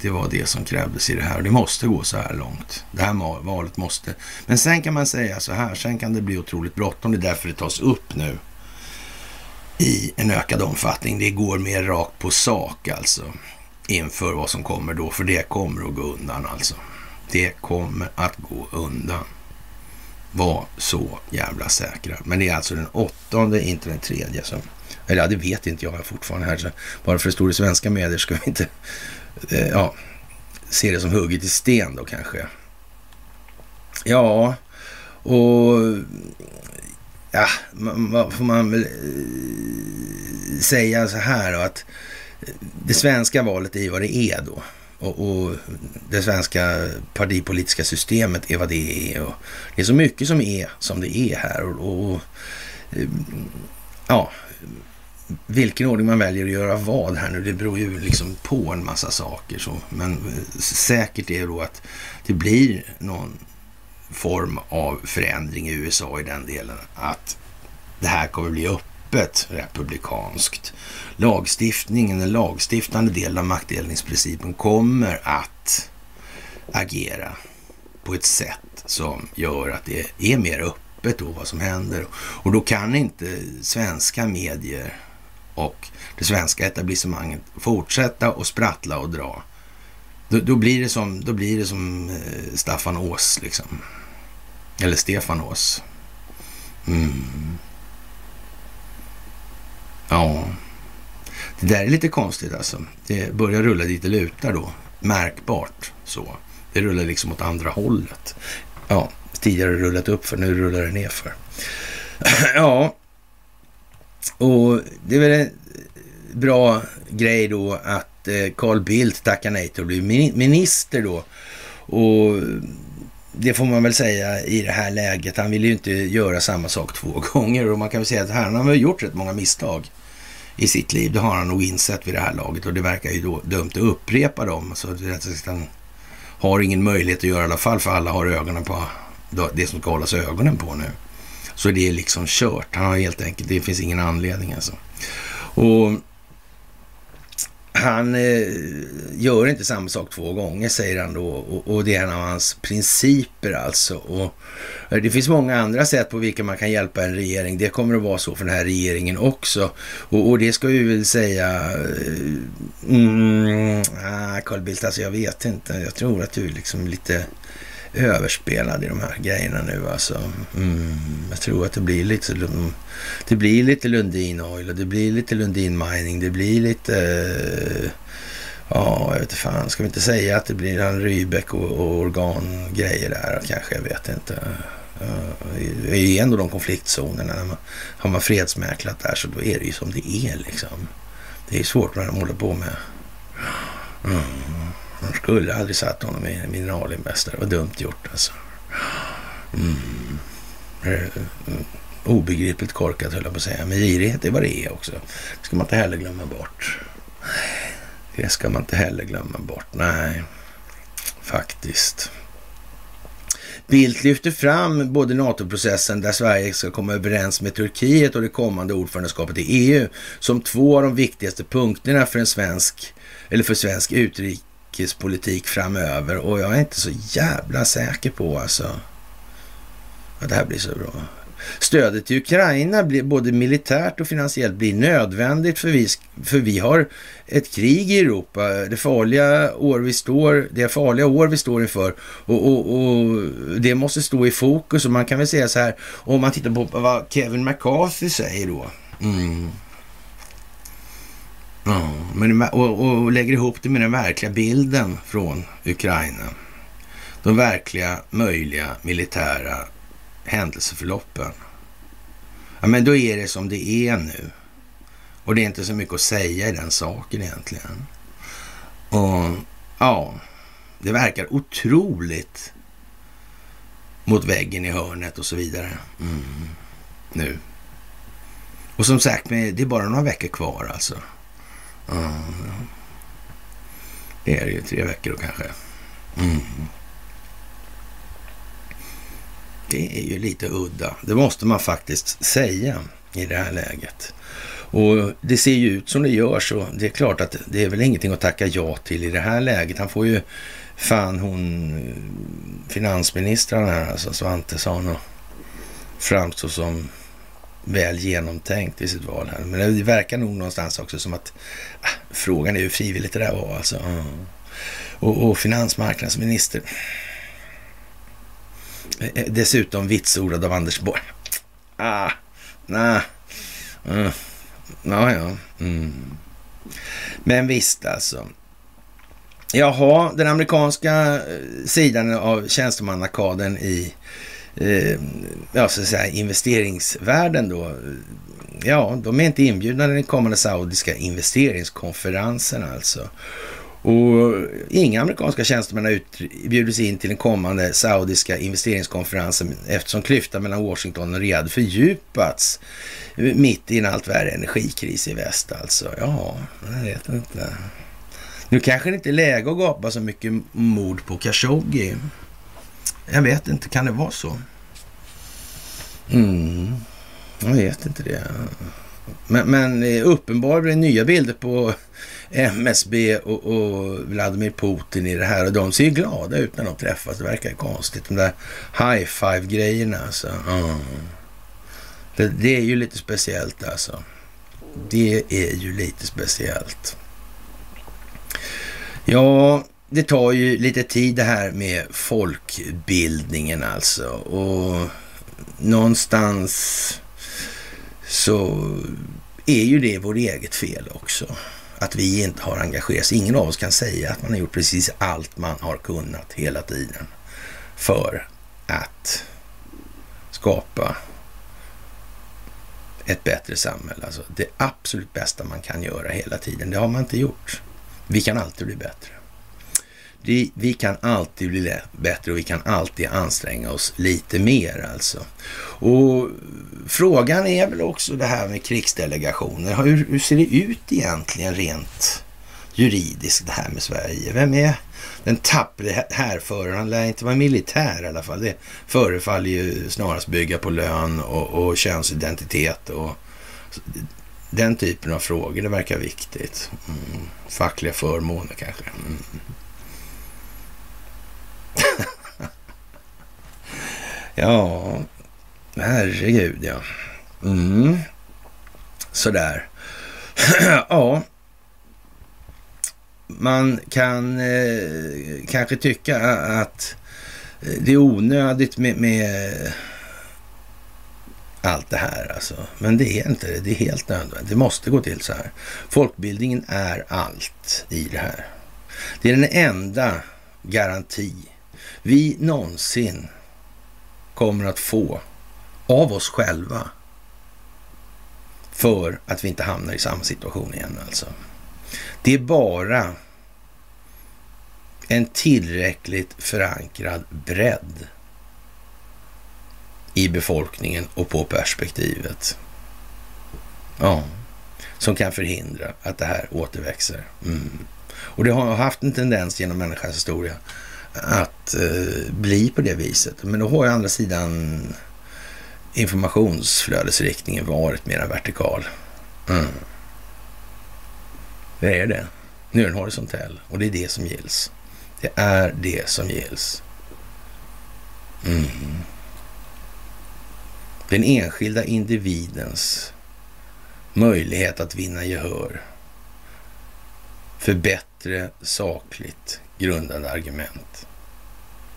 det var det som krävdes i det här. Och det måste gå så här långt. Det här valet måste. Men sen kan man säga så här, sen kan det bli otroligt bråttom. Det är därför det tas upp nu i en ökad omfattning. Det går mer rakt på sak alltså inför vad som kommer då, för det kommer att gå undan alltså. Det kommer att gå undan. Var så jävla säkra. Men det är alltså den åttonde, inte den tredje. Som, eller ja, det vet inte jag fortfarande här. Så bara för det står i svenska medier ska vi inte eh, ja, se det som hugget i sten då kanske. Ja, och ja, vad får man väl eh, säga så här då att det svenska valet är ju vad det är då. Och, och, det svenska partipolitiska systemet är vad det är. Och det är så mycket som är som det är här. Och, och eh, ja, vilken ordning man väljer att göra vad här nu, det beror ju liksom på en massa saker. Så. Men eh, säkert är då att det blir någon form av förändring i USA i den delen. Att det här kommer bli öppet republikanskt. Lagstiftningen, den lagstiftande delen av maktdelningsprincipen kommer att agera på ett sätt som gör att det är mer öppet då vad som händer. Och då kan inte svenska medier och det svenska etablissemanget fortsätta och sprattla och dra. Då, då blir det som, då blir det som eh, Staffan Ås liksom. Eller Stefan Ås. Mm. Ja, det där är lite konstigt alltså. Det börjar rulla dit det lutar då. Märkbart så. Det rullar liksom åt andra hållet. Ja, tidigare rullat upp för nu rullar det ner för. ja, och det är väl en bra grej då att eh, Carl Bildt tackar nej till att bli minister då. Och det får man väl säga i det här läget. Han vill ju inte göra samma sak två gånger och man kan väl säga att han har gjort rätt många misstag i sitt liv. Det har han nog insett vid det här laget och det verkar ju då dumt att upprepa dem. Så att han har ingen möjlighet att göra i alla fall för alla har ögonen på det som ska hållas ögonen på nu. Så det är liksom kört. Han har helt enkelt, det finns ingen anledning alltså. Och han eh, gör inte samma sak två gånger, säger han då. Och, och, det är en av hans principer alltså. Och eh, det finns många andra sätt på vilka man kan hjälpa en regering. Det kommer att vara så för den här regeringen också. Och, och det ska vi väl säga... Eh, mm, ah, Carl Bildt, alltså jag vet inte. Jag tror att du liksom lite överspelad i de här grejerna nu alltså. Mm, jag tror att det blir lite, det blir lite Lundin Oil och det blir lite Lundin Mining. Det blir lite, eh, ja, jag vet inte fan, ska vi inte säga att det blir en Rybeck och, och organgrejer där kanske, jag vet inte. Det är ju ändå de konfliktzonerna. När man, har man fredsmäklat där så då är det ju som det är liksom. Det är svårt när de håller på med. Mm. Man skulle aldrig satt honom i mineralinvestare. Det var dumt gjort alltså. Mm. Eh, eh, obegripligt korkat höll jag på att säga. Men girighet är vad det är också. Det ska man inte heller glömma bort. Det ska man inte heller glömma bort. Nej, faktiskt. Bildt lyfter fram både NATO-processen där Sverige ska komma överens med Turkiet och det kommande ordförandeskapet i EU som två av de viktigaste punkterna för en svensk eller för svensk utrikes utrikespolitik framöver och jag är inte så jävla säker på alltså att det här blir så bra. Stödet till Ukraina blir både militärt och finansiellt blir nödvändigt för vi, för vi har ett krig i Europa. Det farliga år vi står, det farliga år vi står inför och, och, och det måste stå i fokus och man kan väl säga så här om man tittar på vad Kevin McCarthy säger då. Mm. Ja, men, och, och lägger ihop det med den verkliga bilden från Ukraina. De verkliga möjliga militära händelseförloppen. Ja, men då är det som det är nu. Och det är inte så mycket att säga i den saken egentligen. Och ja, det verkar otroligt mot väggen i hörnet och så vidare. Mm. Nu. Och som sagt, det är bara några veckor kvar alltså. Ja, det är det ju. Tre veckor då kanske. Mm. Det är ju lite udda. Det måste man faktiskt säga i det här läget. Och det ser ju ut som det gör så det är klart att det är väl ingenting att tacka ja till i det här läget. Han får ju fan hon eh, finansministern här, alltså Svantesson och framstå som väl genomtänkt i sitt val här. Men det verkar nog någonstans också som att ah, frågan är hur frivilligt det där var alltså. Mm. Och, och finansmarknadsminister. Eh, eh, dessutom vitsordad av Anders Borg. Ah, nah. Mm. Ja, ja. Mm. Men visst alltså. Jaha, den amerikanska eh, sidan av tjänstemannakaden i eh, ja, så att säga, investeringsvärlden då. Ja, de är inte inbjudna till den kommande saudiska investeringskonferensen alltså. Och inga amerikanska tjänstemän har bjudits in till den kommande saudiska investeringskonferensen eftersom klyftan mellan Washington och Riyadh fördjupats mitt i en allt värre energikris i väst alltså. Ja, jag vet inte. Nu kanske det inte är läge att gapa så mycket mord på Khashoggi. Jag vet inte, kan det vara så? Mm, jag vet inte det. Men, men uppenbarligen nya bilder på MSB och, och, Vladimir Putin i det här och de ser ju glada ut när de träffas. Det verkar konstigt. De där high five-grejerna alltså. Mm. Det, det, är ju lite speciellt alltså. Det är ju lite speciellt. Ja, det tar ju lite tid det här med folkbildningen alltså. Och någonstans så är ju det vårt eget fel också. Att vi inte har engagerat oss. Ingen av oss kan säga att man har gjort precis allt man har kunnat hela tiden för att skapa ett bättre samhälle. Alltså det absolut bästa man kan göra hela tiden. Det har man inte gjort. Vi kan alltid bli bättre. Vi kan alltid bli bättre och vi kan alltid anstränga oss lite mer alltså. Och frågan är väl också det här med krigsdelegationer. Hur, hur ser det ut egentligen rent juridiskt det här med Sverige? Vem är den tappre härföraren? Han lär inte vara militär i alla fall. Det förefaller ju snarast bygga på lön och, och könsidentitet och den typen av frågor. Det verkar viktigt. Mm. Fackliga förmåner kanske. Mm. ja, herregud ja. Mm. Sådär. ja. Man kan eh, kanske tycka att det är onödigt med, med allt det här alltså. Men det är inte det. Det är helt nödvändigt. Det måste gå till så här. Folkbildningen är allt i det här. Det är den enda garanti vi någonsin kommer att få av oss själva för att vi inte hamnar i samma situation igen alltså. Det är bara en tillräckligt förankrad bredd i befolkningen och på perspektivet. Ja, som kan förhindra att det här återväxer. Mm. Och det har haft en tendens genom människans historia att eh, bli på det viset. Men då har ju andra sidan informationsflödesriktningen varit mer vertikal. Mm. Det är det. Nu är den horisontell och det är det som gills. Det är det som gills. Mm. Den enskilda individens möjlighet att vinna gehör för bättre sakligt grundade argument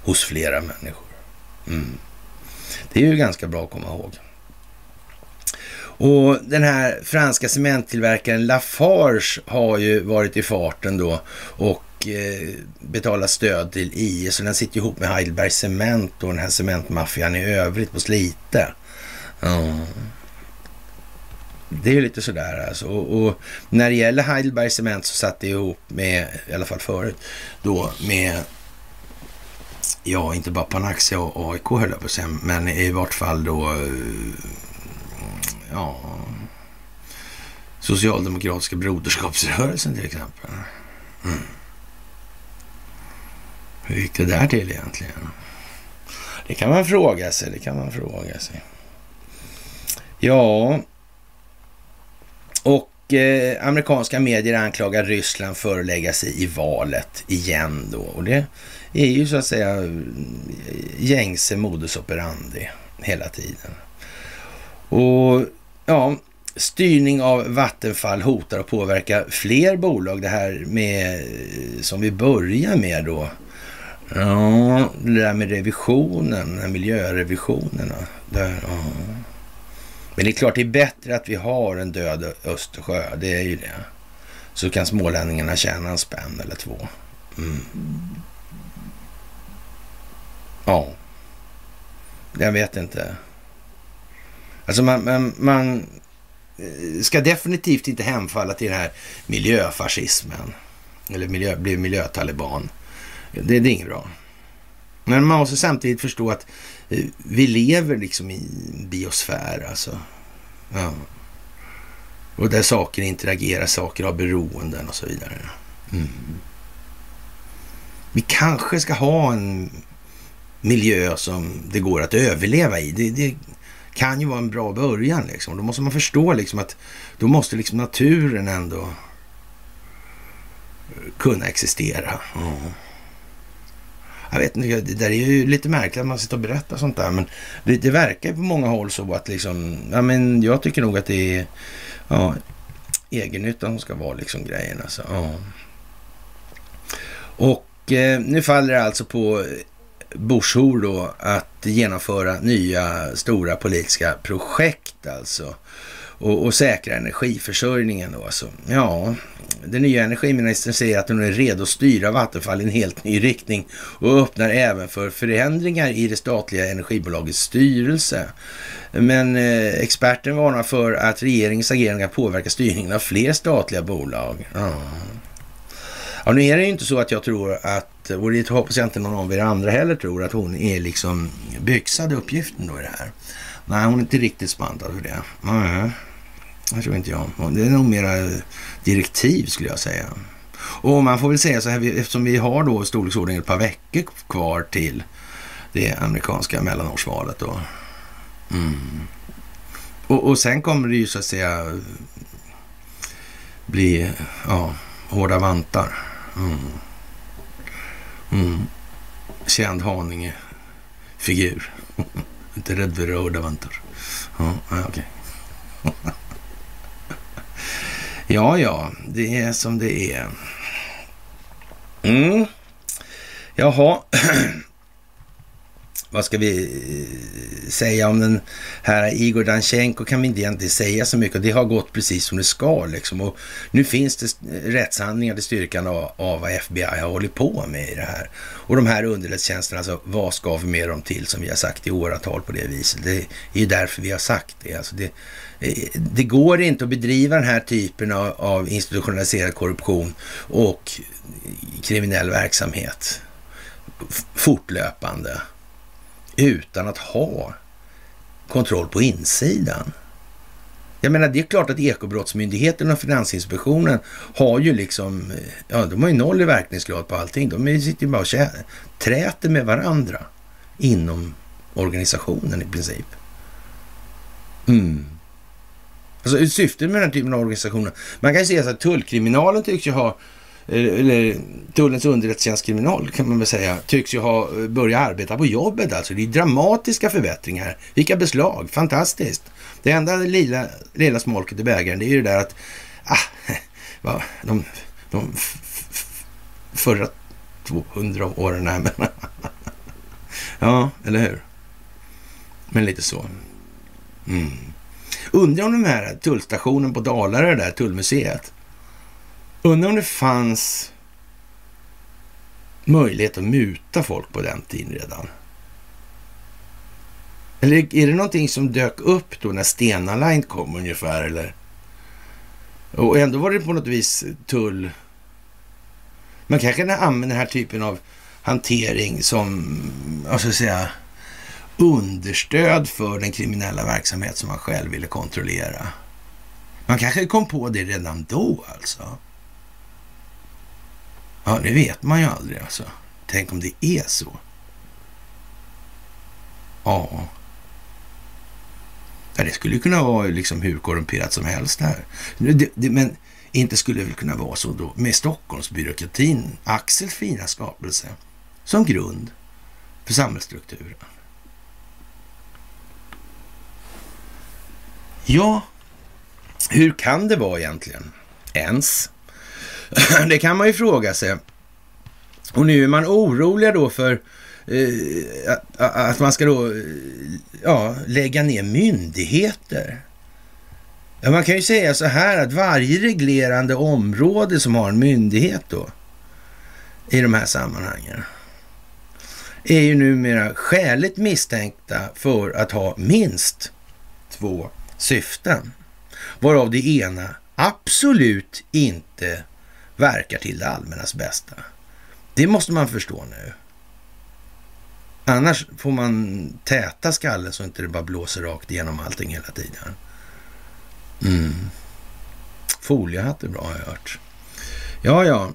hos flera människor. Mm. Det är ju ganska bra att komma ihåg. Och den här franska cementtillverkaren Lafarge har ju varit i farten då och eh, betalat stöd till IS. Så den sitter ihop med Heidelberg Cement och den här cementmaffian i övrigt på Slite. Mm. Det är ju lite sådär alltså. Och, och, när det gäller Heidelberg Cement så satt det ihop med, i alla fall förut, då med, ja inte bara Panaxia och AIK höll jag på att säga, men i vart fall då, eh, ja, Socialdemokratiska broderskapsrörelsen till exempel. Mm. Hur gick det där till egentligen? Det kan man fråga sig, det kan man fråga sig. Ja, och eh, amerikanska medier anklagar Ryssland för att lägga sig i valet igen då. Och det är ju så att säga eh, gängse modus operandi hela tiden. Och ja, styrning av Vattenfall hotar att påverka fler bolag. Det här med, eh, som vi börjar med då. Ja, det där med revisionen, miljörevisionerna. Där, ja. Men det är klart det är bättre att vi har en död Östersjö, det är ju det. Så kan smålänningarna tjäna en spänn eller två. Mm. Ja, jag vet inte. Alltså man, man, man eh, ska definitivt inte hemfalla till den här miljöfascismen. Eller miljö, bli miljötaliban. Det, det är inget bra. Men man måste samtidigt förstå att eh, vi lever liksom i en biosfär alltså. Ja. Och där saker interagerar, saker har beroenden och så vidare. Mm. Vi kanske ska ha en miljö som det går att överleva i. Det, det kan ju vara en bra början liksom. Då måste man förstå liksom att då måste liksom naturen ändå eh, kunna existera. Mm. Jag vet inte, det där är ju lite märkligt att man sitter och berättar sånt där. Men det, det verkar på många håll så att liksom, ja men jag tycker nog att det är ja, egennyttan som ska vara liksom grejen alltså. Ja. Och eh, nu faller det alltså på Bushor då att genomföra nya stora politiska projekt alltså. Och, och säkra energiförsörjningen då alltså. Ja, den nya energiministern säger att hon är redo att styra Vattenfall i en helt ny riktning och öppnar även för förändringar i det statliga energibolagets styrelse. Men eh, experten varnar för att regeringens agerande kan påverka styrningen av fler statliga bolag. Ja. Ja, nu är det ju inte så att jag tror att, eh, och det hoppas jag inte någon av er andra heller tror, att hon är liksom byxad uppgiften då i det här. Nej, hon är inte riktigt spantad för det. Nej, det tror inte jag. Det är nog mera direktiv skulle jag säga. Och man får väl säga så här, eftersom vi har då storleksordningen ett par veckor kvar till det amerikanska mellanårsvalet då. Mm. Och, och sen kommer det ju så att säga bli ja, hårda vantar. Mm. Mm. Känd Haninge-figur. Inte rädd för röda vantar. Ja, okej. Okay. ja, ja, det är som det är. Mm. Jaha. vad ska vi eh, säga om den här Igor Danchenko kan vi inte egentligen säga så mycket. Det har gått precis som det ska liksom. Och nu finns det rättshandlingar till styrkan av, av vad FBI har hållit på med i det här. Och de här underrättelsetjänsterna, alltså vad ska vi med dem till som vi har sagt i åratal på det viset. Det är ju därför vi har sagt det. Alltså det, eh, det går inte att bedriva den här typen av, av institutionaliserad korruption och kriminell verksamhet fortlöpande utan att ha kontroll på insidan. Jag menar, det är klart att Ekobrottsmyndigheten och Finansinspektionen har ju liksom, ja, de har ju noll i verkningsgrad på allting. De sitter ju bara och träter med varandra inom organisationen i princip. Mm. Alltså syftet med den här typen av organisationer, man kan ju säga så att tullkriminalen tycks ju ha Eh, eller tullens underrättelsetjänstkriminal kan man väl säga, tycks ju ha eh, börjat arbeta på jobbet. Alltså det är dramatiska förbättringar. Vilka beslag, fantastiskt. Det enda lilla, lilla smolket i bägaren det är ju det där att ah, va, de, de förra 200 åren, här, men ja, eller hur? Men lite så. Mm. Undrar om den här tullstationen på Dalarö, där tullmuseet, Undrar om det fanns möjlighet att muta folk på den tiden redan. Eller är det någonting som dök upp då när Stena Line kom ungefär? Eller? Och ändå var det på något vis tull. Man kanske kan använda den här typen av hantering som, vad ska jag säga, understöd för den kriminella verksamhet som man själv ville kontrollera. Man kanske kom på det redan då alltså. Ja, det vet man ju aldrig alltså. Tänk om det är så. Ja. Ja, det skulle kunna vara liksom hur korrumperat som helst här. Det, det, men inte skulle det väl kunna vara så då med Stockholmsbyråkratin, Axels fina skapelse, som grund för samhällsstrukturen. Ja, hur kan det vara egentligen? Ens? Det kan man ju fråga sig. Och nu är man oroliga då för eh, att man ska då eh, ja, lägga ner myndigheter. Ja, man kan ju säga så här att varje reglerande område som har en myndighet då i de här sammanhangen är ju numera skäligt misstänkta för att ha minst två syften. Varav det ena absolut inte verkar till det allmännas bästa. Det måste man förstå nu. Annars får man täta skallen så inte det bara blåser rakt igenom allting hela tiden. Mm. Foliehatt är bra har jag hört. Ja, ja.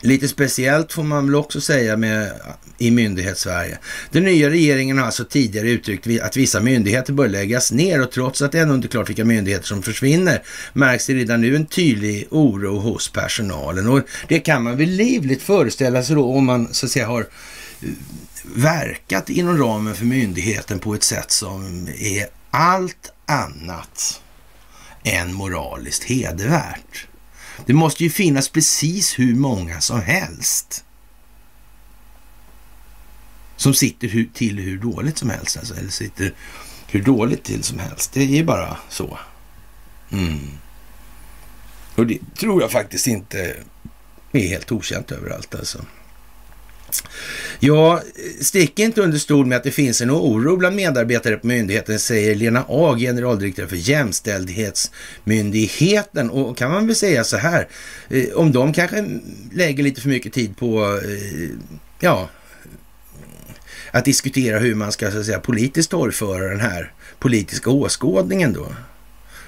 Lite speciellt får man väl också säga med, i myndighetssverige. Den nya regeringen har alltså tidigare uttryckt att vissa myndigheter bör läggas ner och trots att det ännu inte är klart vilka myndigheter som försvinner märks det redan nu en tydlig oro hos personalen. Och det kan man väl livligt föreställa sig då om man så att säga har eh, verkat inom ramen för myndigheten på ett sätt som är allt annat än moraliskt hedervärt. Det måste ju finnas precis hur många som helst som sitter hur, till hur dåligt som helst. Alltså, eller sitter hur dåligt till som helst. Det är ju bara så. Mm. Och det tror jag faktiskt inte är helt okänt överallt alltså. Ja, stick inte under stol med att det finns en oro bland medarbetare på myndigheten, säger Lena A, generaldirektör för Jämställdhetsmyndigheten. Och kan man väl säga så här, eh, om de kanske lägger lite för mycket tid på, eh, ja, att diskutera hur man ska så att säga, politiskt torgföra den här politiska åskådningen då.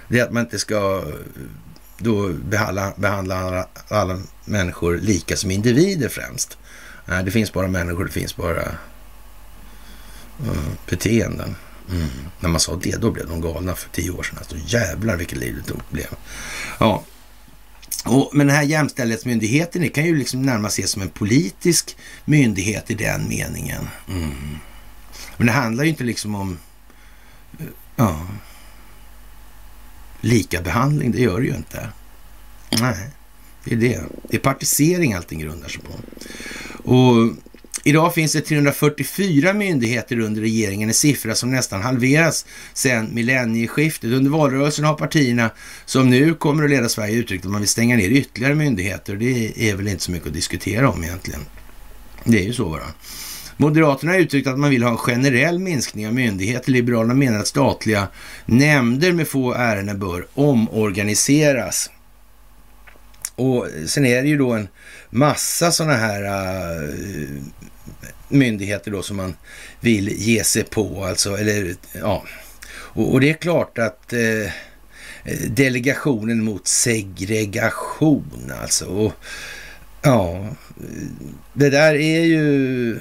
Det är att man inte ska eh, då behandla, behandla alla, alla människor lika som individer främst. Nej, det finns bara människor, det finns bara uh, beteenden. Mm. När man sa det, då blev de galna för tio år sedan. Alltså jävlar vilket liv det blev. Ja. Och, men den här jämställdhetsmyndigheten det kan ju liksom närmast ses som en politisk myndighet i den meningen. Mm. Men det handlar ju inte liksom om eh, ja, lika behandling, det gör det ju inte. Nej, det är det. Det är partisering allting grundar sig på. Och idag finns det 344 myndigheter under regeringen, en siffra som nästan halveras sedan millennieskiftet. Under valrörelsen har partierna som nu kommer att leda Sverige uttryckt att man vill stänga ner ytterligare myndigheter. Det är väl inte så mycket att diskutera om egentligen. Det är ju så bara. Moderaterna har uttryckt att man vill ha en generell minskning av myndigheter. Liberalerna menar att statliga nämnder med få ärenden bör omorganiseras. Och sen är det ju då en massa sådana här uh, myndigheter då som man vill ge sig på. Alltså, eller, ja. och, och det är klart att uh, delegationen mot segregation alltså. Och, ja, det där är ju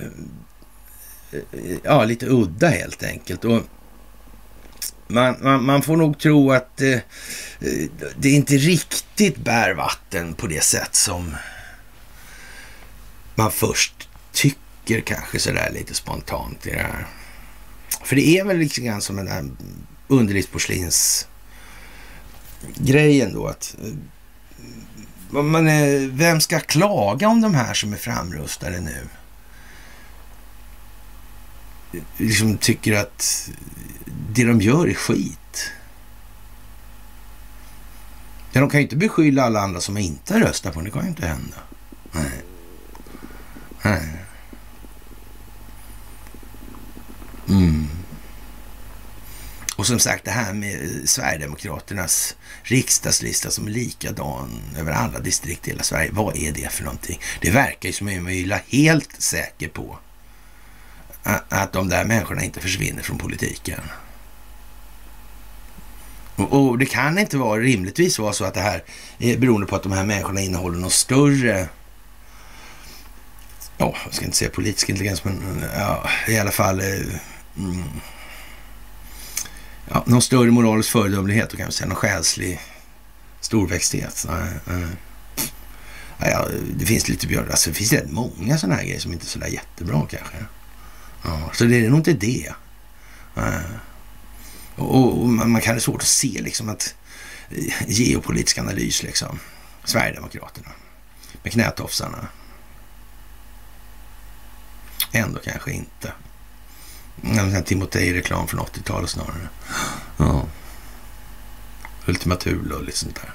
äh, ja, lite udda helt enkelt. Och man, man, man, får nog tro att eh, eh, det inte riktigt bär vatten på det sätt som man först tycker kanske sådär lite spontant i det här. För det är väl lite grann som den där underlivsporslins grejen då att eh, man, vem ska klaga om de här som är framrustade nu? Liksom tycker att det de gör är skit. Ja, de kan ju inte beskylla alla andra som inte röstar på Det kan ju inte hända. Nej. Nej. Mm. Och som sagt det här med Sverigedemokraternas riksdagslista som är likadan över alla distrikt i hela Sverige. Vad är det för någonting? Det verkar ju som att man är helt säker på att de där människorna inte försvinner från politiken. Och, det kan inte vara rimligtvis vara så att det här är beroende på att de här människorna innehåller något större ja, jag ska inte säga politisk intelligens, men ja, i alla fall eh, mm, ja, någon större moralisk föredömlighet och kanske säga någon själslig storväxthet. Nej, nej. Ja, det finns lite björn, alltså det finns rätt många sådana här grejer som inte är sådär jättebra kanske. Ja, så det är nog inte det. Och, och man, kan ha svårt att se liksom att eh, geopolitisk analys liksom. Sverigedemokraterna med knätofsarna. Ändå kanske inte. Timotej-reklam från 80-talet snarare. Ja. Ultima Thule och lite sånt där.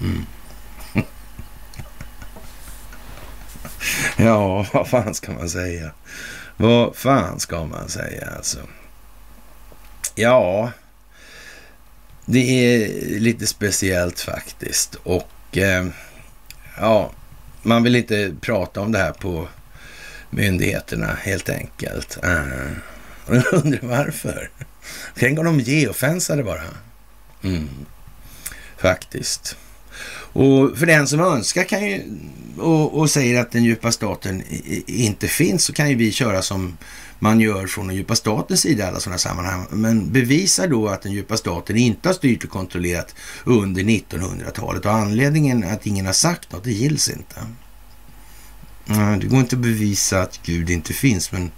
Mm. ja, vad fan ska man säga? Vad fan ska man säga alltså? Ja, det är lite speciellt faktiskt. Och eh, ja, man vill inte prata om det här på myndigheterna helt enkelt. Uh, eh, jag undrar varför. Tänk om de geofensade bara. Mm. Faktiskt. Och för den som önskar kan ju, och, och, säger att den djupa staten inte finns så kan ju vi köra som man gör från den djupa statens sida i alla sådana sammanhang. Men bevisa då att den djupa staten inte har styrt och kontrollerat under 1900-talet och anledningen att ingen har sagt något, det gills inte. Det går inte att bevisa att Gud inte finns, men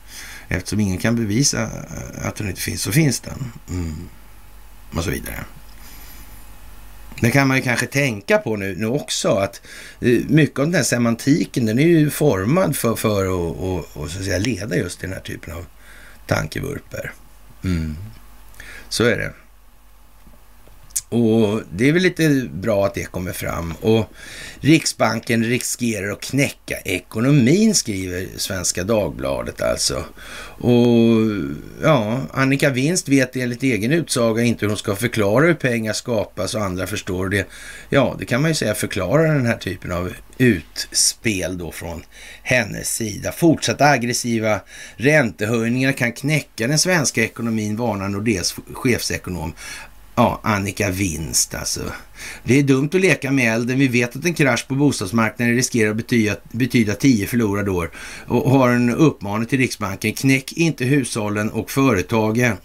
eftersom ingen kan bevisa att den inte finns så finns den. Mm. Och så vidare. Det kan man ju kanske tänka på nu, nu också, att eh, mycket av den här semantiken, den är ju formad för, för att och, och, så att säga, leda just till den här typen av tankevurper. Mm. Så är det. Och det är väl lite bra att det kommer fram. Och Riksbanken riskerar att knäcka ekonomin, skriver Svenska Dagbladet alltså. Och ja, Annika Winst vet enligt egen utsaga inte hur hon ska förklara hur pengar skapas och andra förstår det. Ja, det kan man ju säga förklarar den här typen av utspel då från hennes sida. Fortsatta aggressiva räntehöjningar kan knäcka den svenska ekonomin, varnar Nordeas chefsekonom Ja, Annika Vinst alltså. Det är dumt att leka med elden. Vi vet att en krasch på bostadsmarknaden riskerar att betyda, betyda tio förlorade år och har en uppmaning till Riksbanken. Knäck inte hushållen och företagen.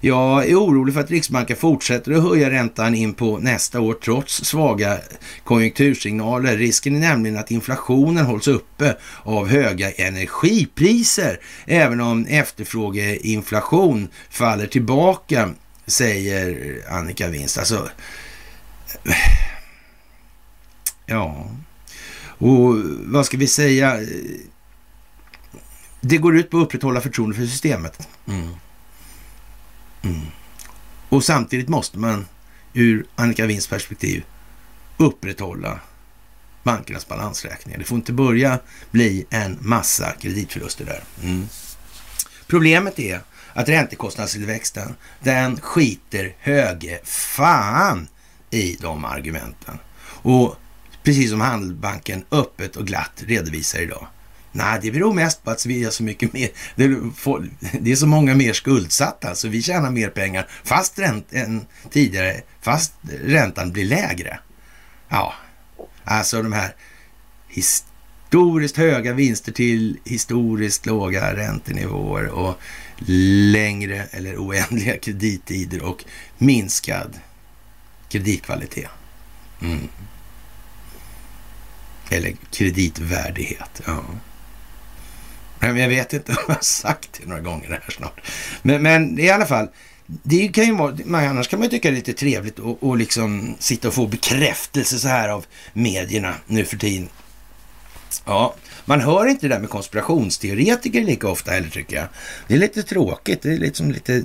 Jag är orolig för att Riksbanken fortsätter att höja räntan in på nästa år trots svaga konjunktursignaler. Risken är nämligen att inflationen hålls uppe av höga energipriser, även om efterfrågeinflation faller tillbaka säger Annika Winst. Alltså, ja, och vad ska vi säga? Det går ut på att upprätthålla förtroende för systemet. Mm. Mm. Och samtidigt måste man ur Annika Winds perspektiv upprätthålla bankernas balansräkningar. Det får inte börja bli en massa kreditförluster där. Mm. Problemet är att räntekostnadstillväxten, den skiter höge fan i de argumenten. Och precis som Handelsbanken öppet och glatt redovisar idag. Nej, det beror mest på att vi är så mycket mer, det är så många mer skuldsatta, så vi tjänar mer pengar fast ränt, än tidigare, fast räntan blir lägre. Ja, alltså de här historiskt höga vinster till historiskt låga räntenivåer och längre eller oändliga kredittider och minskad kreditkvalitet. Mm. Eller kreditvärdighet. Ja. Men jag vet inte om jag har sagt det några gånger här snart. Men, men i alla fall, det kan ju vara, annars kan man ju tycka det är lite trevligt att liksom sitta och få bekräftelse så här av medierna nu för tiden. Ja, man hör inte det där med konspirationsteoretiker lika ofta heller tycker jag. Det är lite tråkigt. Det är liksom lite,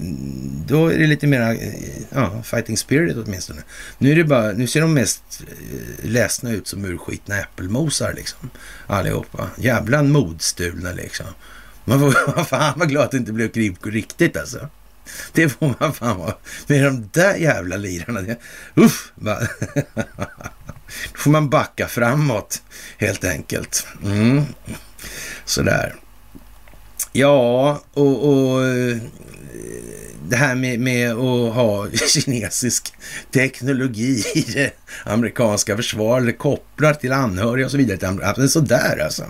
då är det lite mera eh, ja, fighting spirit åtminstone. Nu, är det bara, nu ser de mest eh, ledsna ut som urskitna äppelmosar liksom. Allihopa. Jävla modstulna liksom. Man får fan vara glad att det inte blev krig på riktigt alltså. Det får man fan vara. Med de där jävla lirarna. Uff! Då får man backa framåt helt enkelt. Mm. Sådär. Ja, och, och det här med, med att ha kinesisk teknologi i det amerikanska försvaret kopplat till anhöriga och så vidare. Sådär alltså.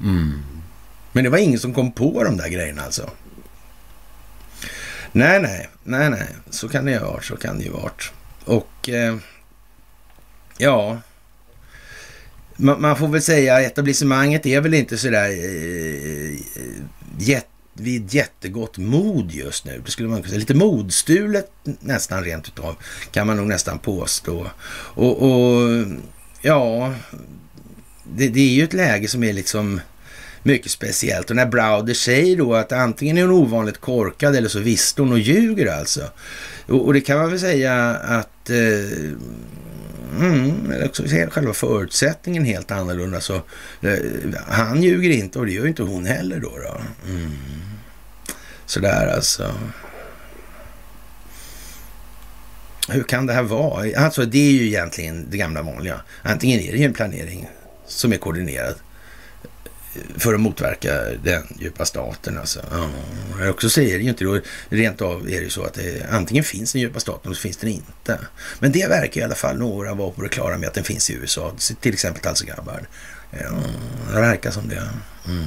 Mm. Men det var ingen som kom på de där grejerna alltså. Nej, nej, nej, nej, så kan det ju vara, så kan det ju vara. Och eh, ja, man, man, får väl säga att etablissemanget är väl inte sådär eh, eh jätte vid jättegott mod just nu. Det skulle man kunna säga. Lite modstulet nästan rent utav kan man nog nästan påstå. Och, och ja, det, det, är ju ett läge som är liksom mycket speciellt. Och när Browder säger då att antingen är hon ovanligt korkad eller så visste hon och ljuger alltså. Och, och det kan man väl säga att eh, Mm, också själva förutsättningen helt annorlunda. Så, eh, han ljuger inte och det gör inte hon heller då. då. Mm. Sådär alltså. Hur kan det här vara? Alltså det är ju egentligen det gamla vanliga. Antingen är det ju en planering som är koordinerad för att motverka den djupa staten. Alltså. Ja. Också är det ju inte då, rent av är det ju så att det, antingen finns den djupa staten eller så finns den inte. Men det verkar i alla fall några vara på det klara med att den finns i USA, till exempel Tulsi Gabbard. Ja, det verkar som det. Mm.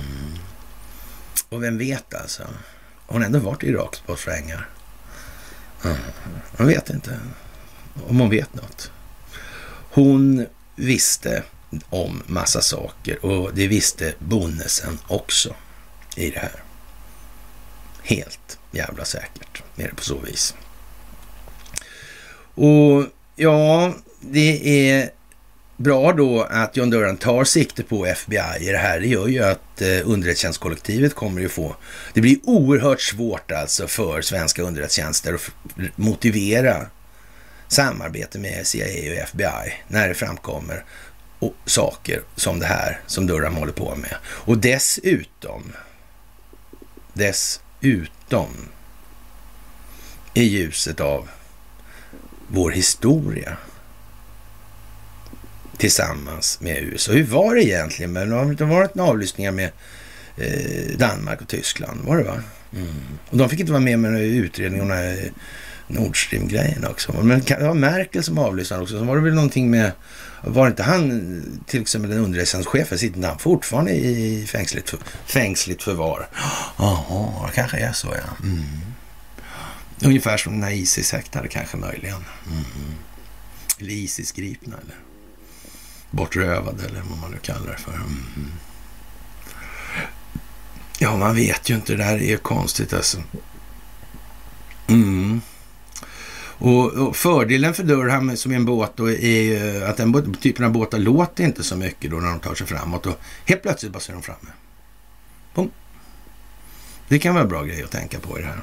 Och vem vet alltså? Hon har ändå varit i Iraks på svängar. Mm. Man vet inte om hon vet något. Hon visste om massa saker och det visste Bonnesen också i det här. Helt jävla säkert är det på så vis. Och ja, det är bra då att John Durham tar sikte på FBI i det här. Det gör ju att eh, underrättelsetjänstkollektivet kommer ju få... Det blir oerhört svårt alltså för svenska underrättelsetjänster att motivera samarbete med CIA och FBI när det framkommer saker som det här som Durham håller på med. Och dessutom, dessutom i ljuset av vår historia tillsammans med USA. Hur var det egentligen? Men det har varit avlyssningar med eh, Danmark och Tyskland, var det va? Mm. Och de fick inte vara med med utredningen om Nord Stream-grejen också. Men det var Merkel som avlyssnade också. Så var det väl någonting med var inte han, till exempel den underrättelsetjänstchefen, sitter inte han fortfarande i fängsligt, för, fängsligt förvar? Jaha, kanske är så ja. Mm. Ungefär som den här Isis-häktade kanske möjligen. Mm. Eller Isis-gripna eller bortrövade eller vad man nu kallar det för. Mm. Ja, man vet ju inte. Det där är konstigt alltså. Mm. Och, och, fördelen för Durham som är en båt då är ju att den typen av båtar låter inte så mycket då när de tar sig framåt och helt plötsligt bara så är de framme. Boom. Det kan vara en bra grej att tänka på i det här.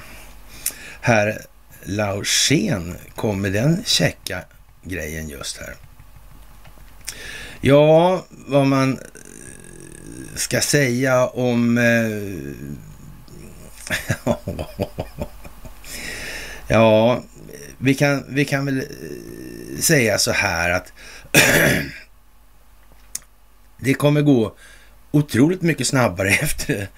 Herr Laursen kom med den checka grejen just här. Ja, vad man eh, ska säga om... Eh, ja, vi kan, vi kan väl eh, säga så här att det kommer gå otroligt mycket snabbare efter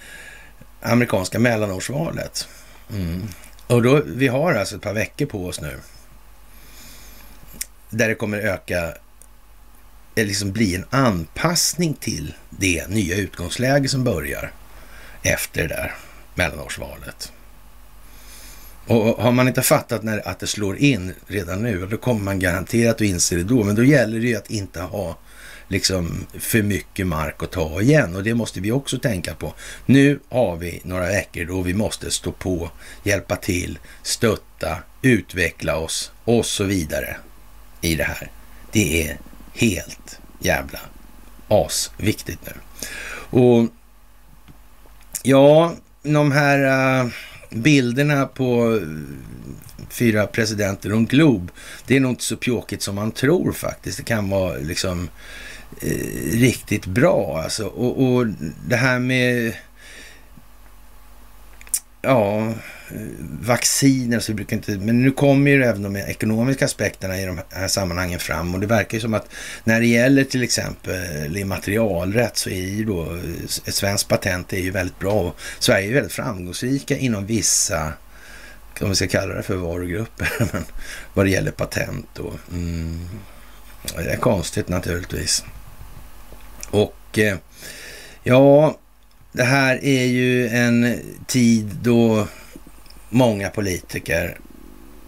amerikanska mellanårsvalet. Mm. Och då, vi har alltså ett par veckor på oss nu. Där det kommer öka, eller liksom bli en anpassning till det nya utgångsläge som börjar efter det där mellanårsvalet. Och har man inte fattat när, att det slår in redan nu, då kommer man garanterat att inse det då. Men då gäller det ju att inte ha liksom för mycket mark att ta igen och det måste vi också tänka på. Nu har vi några veckor då vi måste stå på, hjälpa till, stötta, utveckla oss och så vidare i det här. Det är helt jävla asviktigt nu. Och ja, de här uh, bilderna på eh, fyra presidenter och en glob, det är nog inte så pjåkigt som man tror faktiskt. Det kan vara liksom eh, riktigt bra alltså. Och, och det här med ja, vacciner så brukar inte, men nu kommer ju även de ekonomiska aspekterna i de här sammanhangen fram och det verkar ju som att när det gäller till exempel eh, immaterialrätt så är ju då eh, ett svenskt patent är ju väldigt bra och Sverige är väldigt framgångsrika inom vissa om vi ska kalla det för varugrupper, men vad det gäller patent då. Mm, det är konstigt naturligtvis. Och eh, ja, det här är ju en tid då många politiker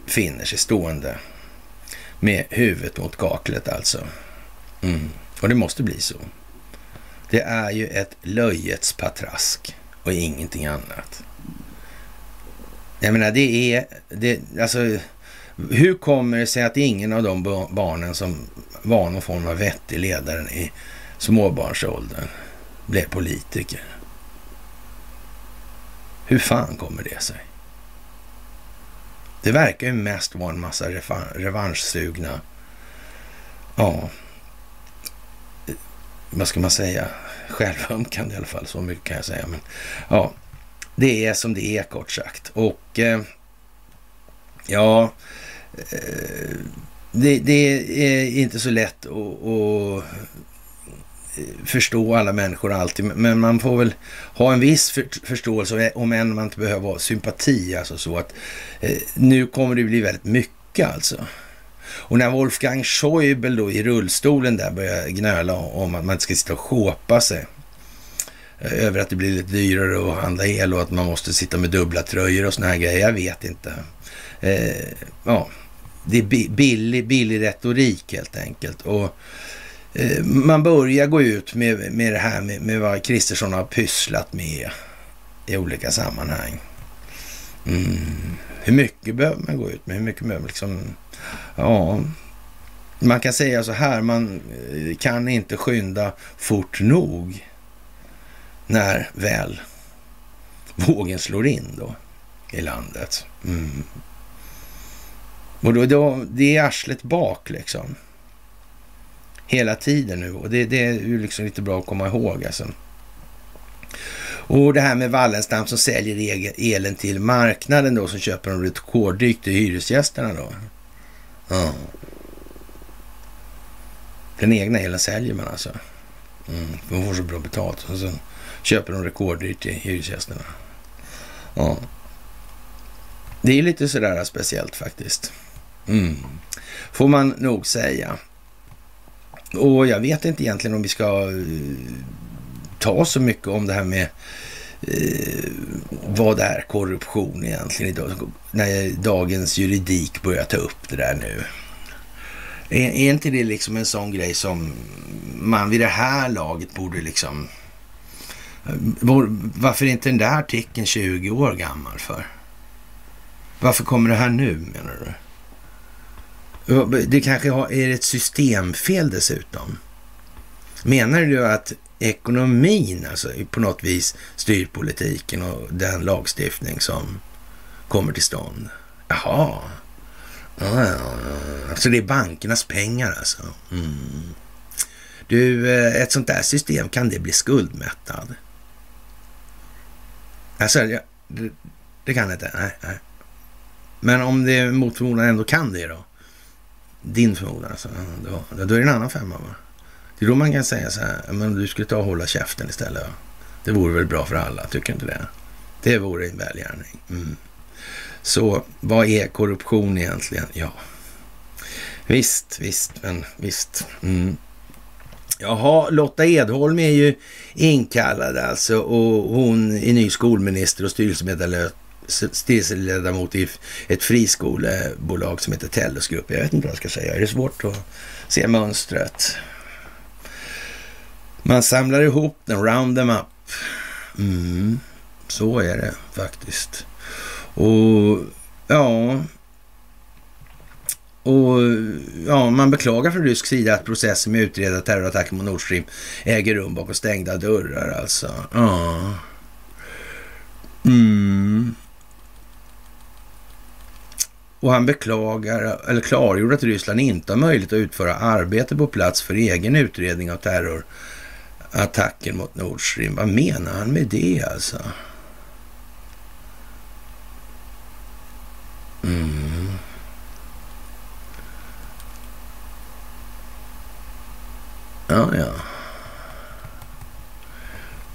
finner sig stående med huvudet mot kaklet alltså. Mm. Och det måste bli så. Det är ju ett löjets patrask och ingenting annat. Jag menar, det är... Det, alltså, hur kommer det sig att ingen av de barnen som var någon form av vettig ledare i småbarnsåldern blev politiker? Hur fan kommer det sig? Det verkar ju mest vara en massa revanschsugna, ja, vad ska man säga, självömkande i alla fall, så mycket kan jag säga. Men ja, det är som det är kort sagt. Och eh, ja, eh, det, det, är inte så lätt att, att förstå alla människor alltid, men man får väl ha en viss för, förståelse, om än man inte behöver ha sympati, alltså så att eh, nu kommer det bli väldigt mycket alltså. Och när Wolfgang Schäuble då i rullstolen där börjar gnöla om att man inte ska sitta och sjåpa sig eh, över att det blir lite dyrare att handla el och att man måste sitta med dubbla tröjor och såna här grejer. Jag vet inte. Eh, ja, det är billig, billig retorik helt enkelt. Och Eh, man börjar gå ut med, med det här med, med vad Kristersson har pysslat med i olika sammanhang. Mm. Hur mycket behöver man gå ut med? Hur mycket behöver man liksom... Ja, man kan säga så här, man eh, kan inte skynda fort nog när väl vågen slår in då i landet. Mm. Och då, då, det är arslet bak liksom hela tiden nu och det, det är ju liksom lite bra att komma ihåg alltså. Och det här med Wallenstam som säljer elen till marknaden då, som köper de rekorddyrt till hyresgästerna då. Ja. Den egna elen säljer man alltså. Mm, man får så bra betalt. Och sen köper de rekorddyrt till hyresgästerna. Ja. Det är lite sådär speciellt faktiskt. Mm. Får man nog säga. Och jag vet inte egentligen om vi ska eh, ta så mycket om det här med eh, vad är korruption egentligen idag? När dagens juridik börjar ta upp det där nu. Är, är inte det liksom en sån grej som man vid det här laget borde liksom... Eh, var, varför är inte den där artikeln 20 år gammal för? Varför kommer det här nu menar du? Det kanske är ett systemfel dessutom. Menar du att ekonomin alltså på något vis styr politiken och den lagstiftning som kommer till stånd? Jaha. Ja, ja, ja. Så det är bankernas pengar alltså. Mm. Du, eh, ett sånt där system, kan det bli skuldmättad? Alltså, det, det kan det inte. Nej, nej. Men om det mot förmodan ändå kan det då? Din förmodan alltså. Då, då är det en annan femma va? Det är då man kan säga så här, men du skulle ta och hålla käften istället. Va? Det vore väl bra för alla, tycker inte det? Det vore en välgärning. Mm. Så vad är korruption egentligen? Ja, visst, visst, men visst. Mm. Jaha, Lotta Edholm är ju inkallad alltså och hon är ny skolminister och styrelsemedlem styrelseledamot i ett friskolebolag som heter Tellus Jag vet inte vad jag ska säga. Är det svårt att se mönstret? Man samlar ihop den, round them up. Mm, så är det faktiskt. Och ja, och ja, man beklagar från rysk sida att processen med utreda terrorattacken mot Nord Stream äger rum bakom stängda dörrar alltså. Ja. Mm. Och han beklagar, eller klargjorde att Ryssland inte har möjlighet att utföra arbete på plats för egen utredning av terrorattacken mot Nord Stream. Vad menar han med det alltså? Mm. Ja, ja.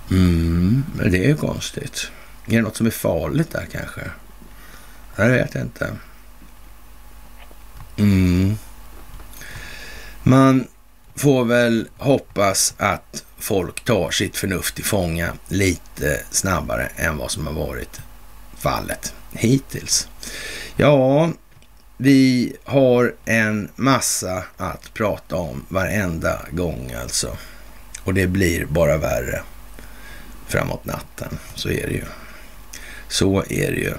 Mm, men det är ju konstigt. Är det något som är farligt där kanske? Jag vet inte. Mm. Man får väl hoppas att folk tar sitt förnuft i fånga lite snabbare än vad som har varit fallet hittills. Ja, vi har en massa att prata om varenda gång alltså. Och det blir bara värre framåt natten. Så är det ju. Så är det ju.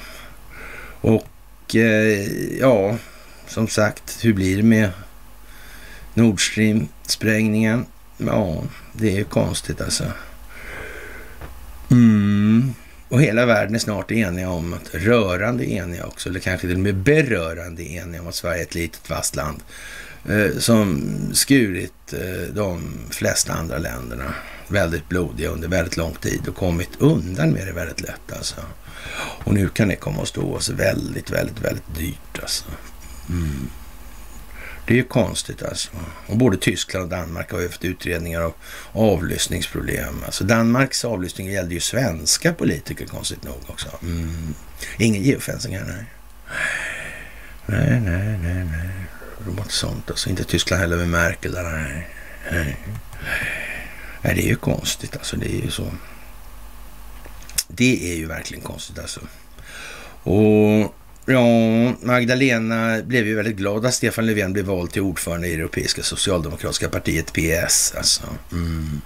Och eh, ja, som sagt, hur blir det med Nord Stream-sprängningen? Ja, det är ju konstigt alltså. Mm. Och hela världen är snart eniga om att, rörande eniga också, eller kanske till och med berörande eniga om att Sverige är ett litet fast land eh, som skurit eh, de flesta andra länderna väldigt blodiga under väldigt lång tid och kommit undan med det väldigt lätt alltså. Och nu kan det komma att stå oss väldigt, väldigt, väldigt dyrt alltså. Mm. Det är ju konstigt alltså. Och både Tyskland och Danmark har ju haft utredningar av avlyssningsproblem. Alltså Danmarks avlyssning gällde ju svenska politiker konstigt nog också. Mm. Ingen geofencing här, nej. Nej, nej, nej, nej. Det var inte sånt alltså. Inte Tyskland heller med Merkel där, nej. nej. Nej, det är ju konstigt alltså. Det är ju så. Det är ju verkligen konstigt alltså. Och Ja, Magdalena blev ju väldigt glad att Stefan Löfven blev vald till ordförande i Europeiska socialdemokratiska partiet, PS. Alltså. Mm.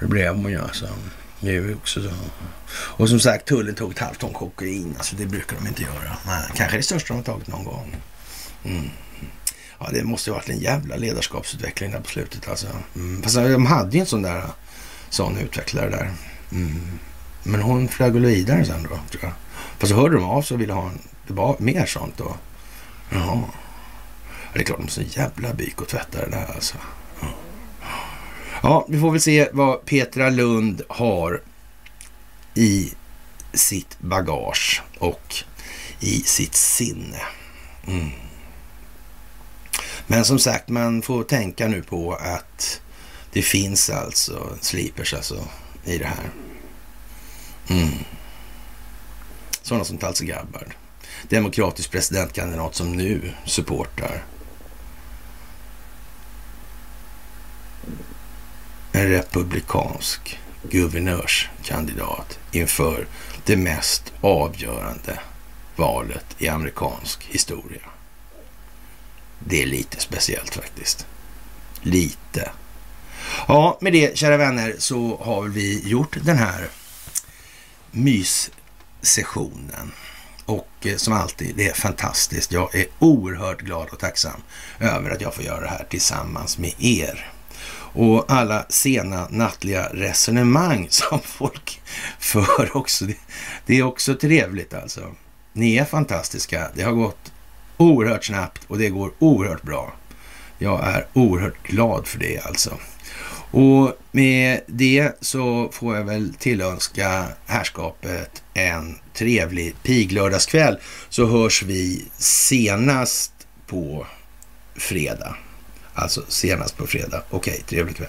Det blev hon ju alltså. Det är ju också så. Och som sagt, tullen tog ett halvt ton kokain. Alltså det brukar de inte göra. Men kanske det största de har tagit någon gång. Mm. Ja, det måste ha varit en jävla ledarskapsutveckling där på slutet alltså. Mm. Fast de hade ju en sån där sån utvecklare där. Mm. Men hon flög väl vidare sen då, tror jag. Fast så hörde de av sig och ville ha en, det var mer sånt då. Jaha. Det är klart, de måste jävla byk och tvättar det där alltså. Ja, vi får väl se vad Petra Lund har i sitt bagage och i sitt sinne. Mm. Men som sagt, man får tänka nu på att det finns alltså slipers alltså i det här. Mm. Sådana som Talse Gabbard. Demokratisk presidentkandidat som nu supportar en republikansk guvernörskandidat inför det mest avgörande valet i amerikansk historia. Det är lite speciellt faktiskt. Lite. Ja, med det kära vänner så har vi gjort den här mys sessionen. Och eh, som alltid, det är fantastiskt. Jag är oerhört glad och tacksam över att jag får göra det här tillsammans med er. Och alla sena nattliga resonemang som folk för också. Det, det är också trevligt alltså. Ni är fantastiska. Det har gått oerhört snabbt och det går oerhört bra. Jag är oerhört glad för det alltså. Och med det så får jag väl tillönska härskapet en trevlig piglördagskväll. Så hörs vi senast på fredag. Alltså senast på fredag. Okej, trevlig kväll.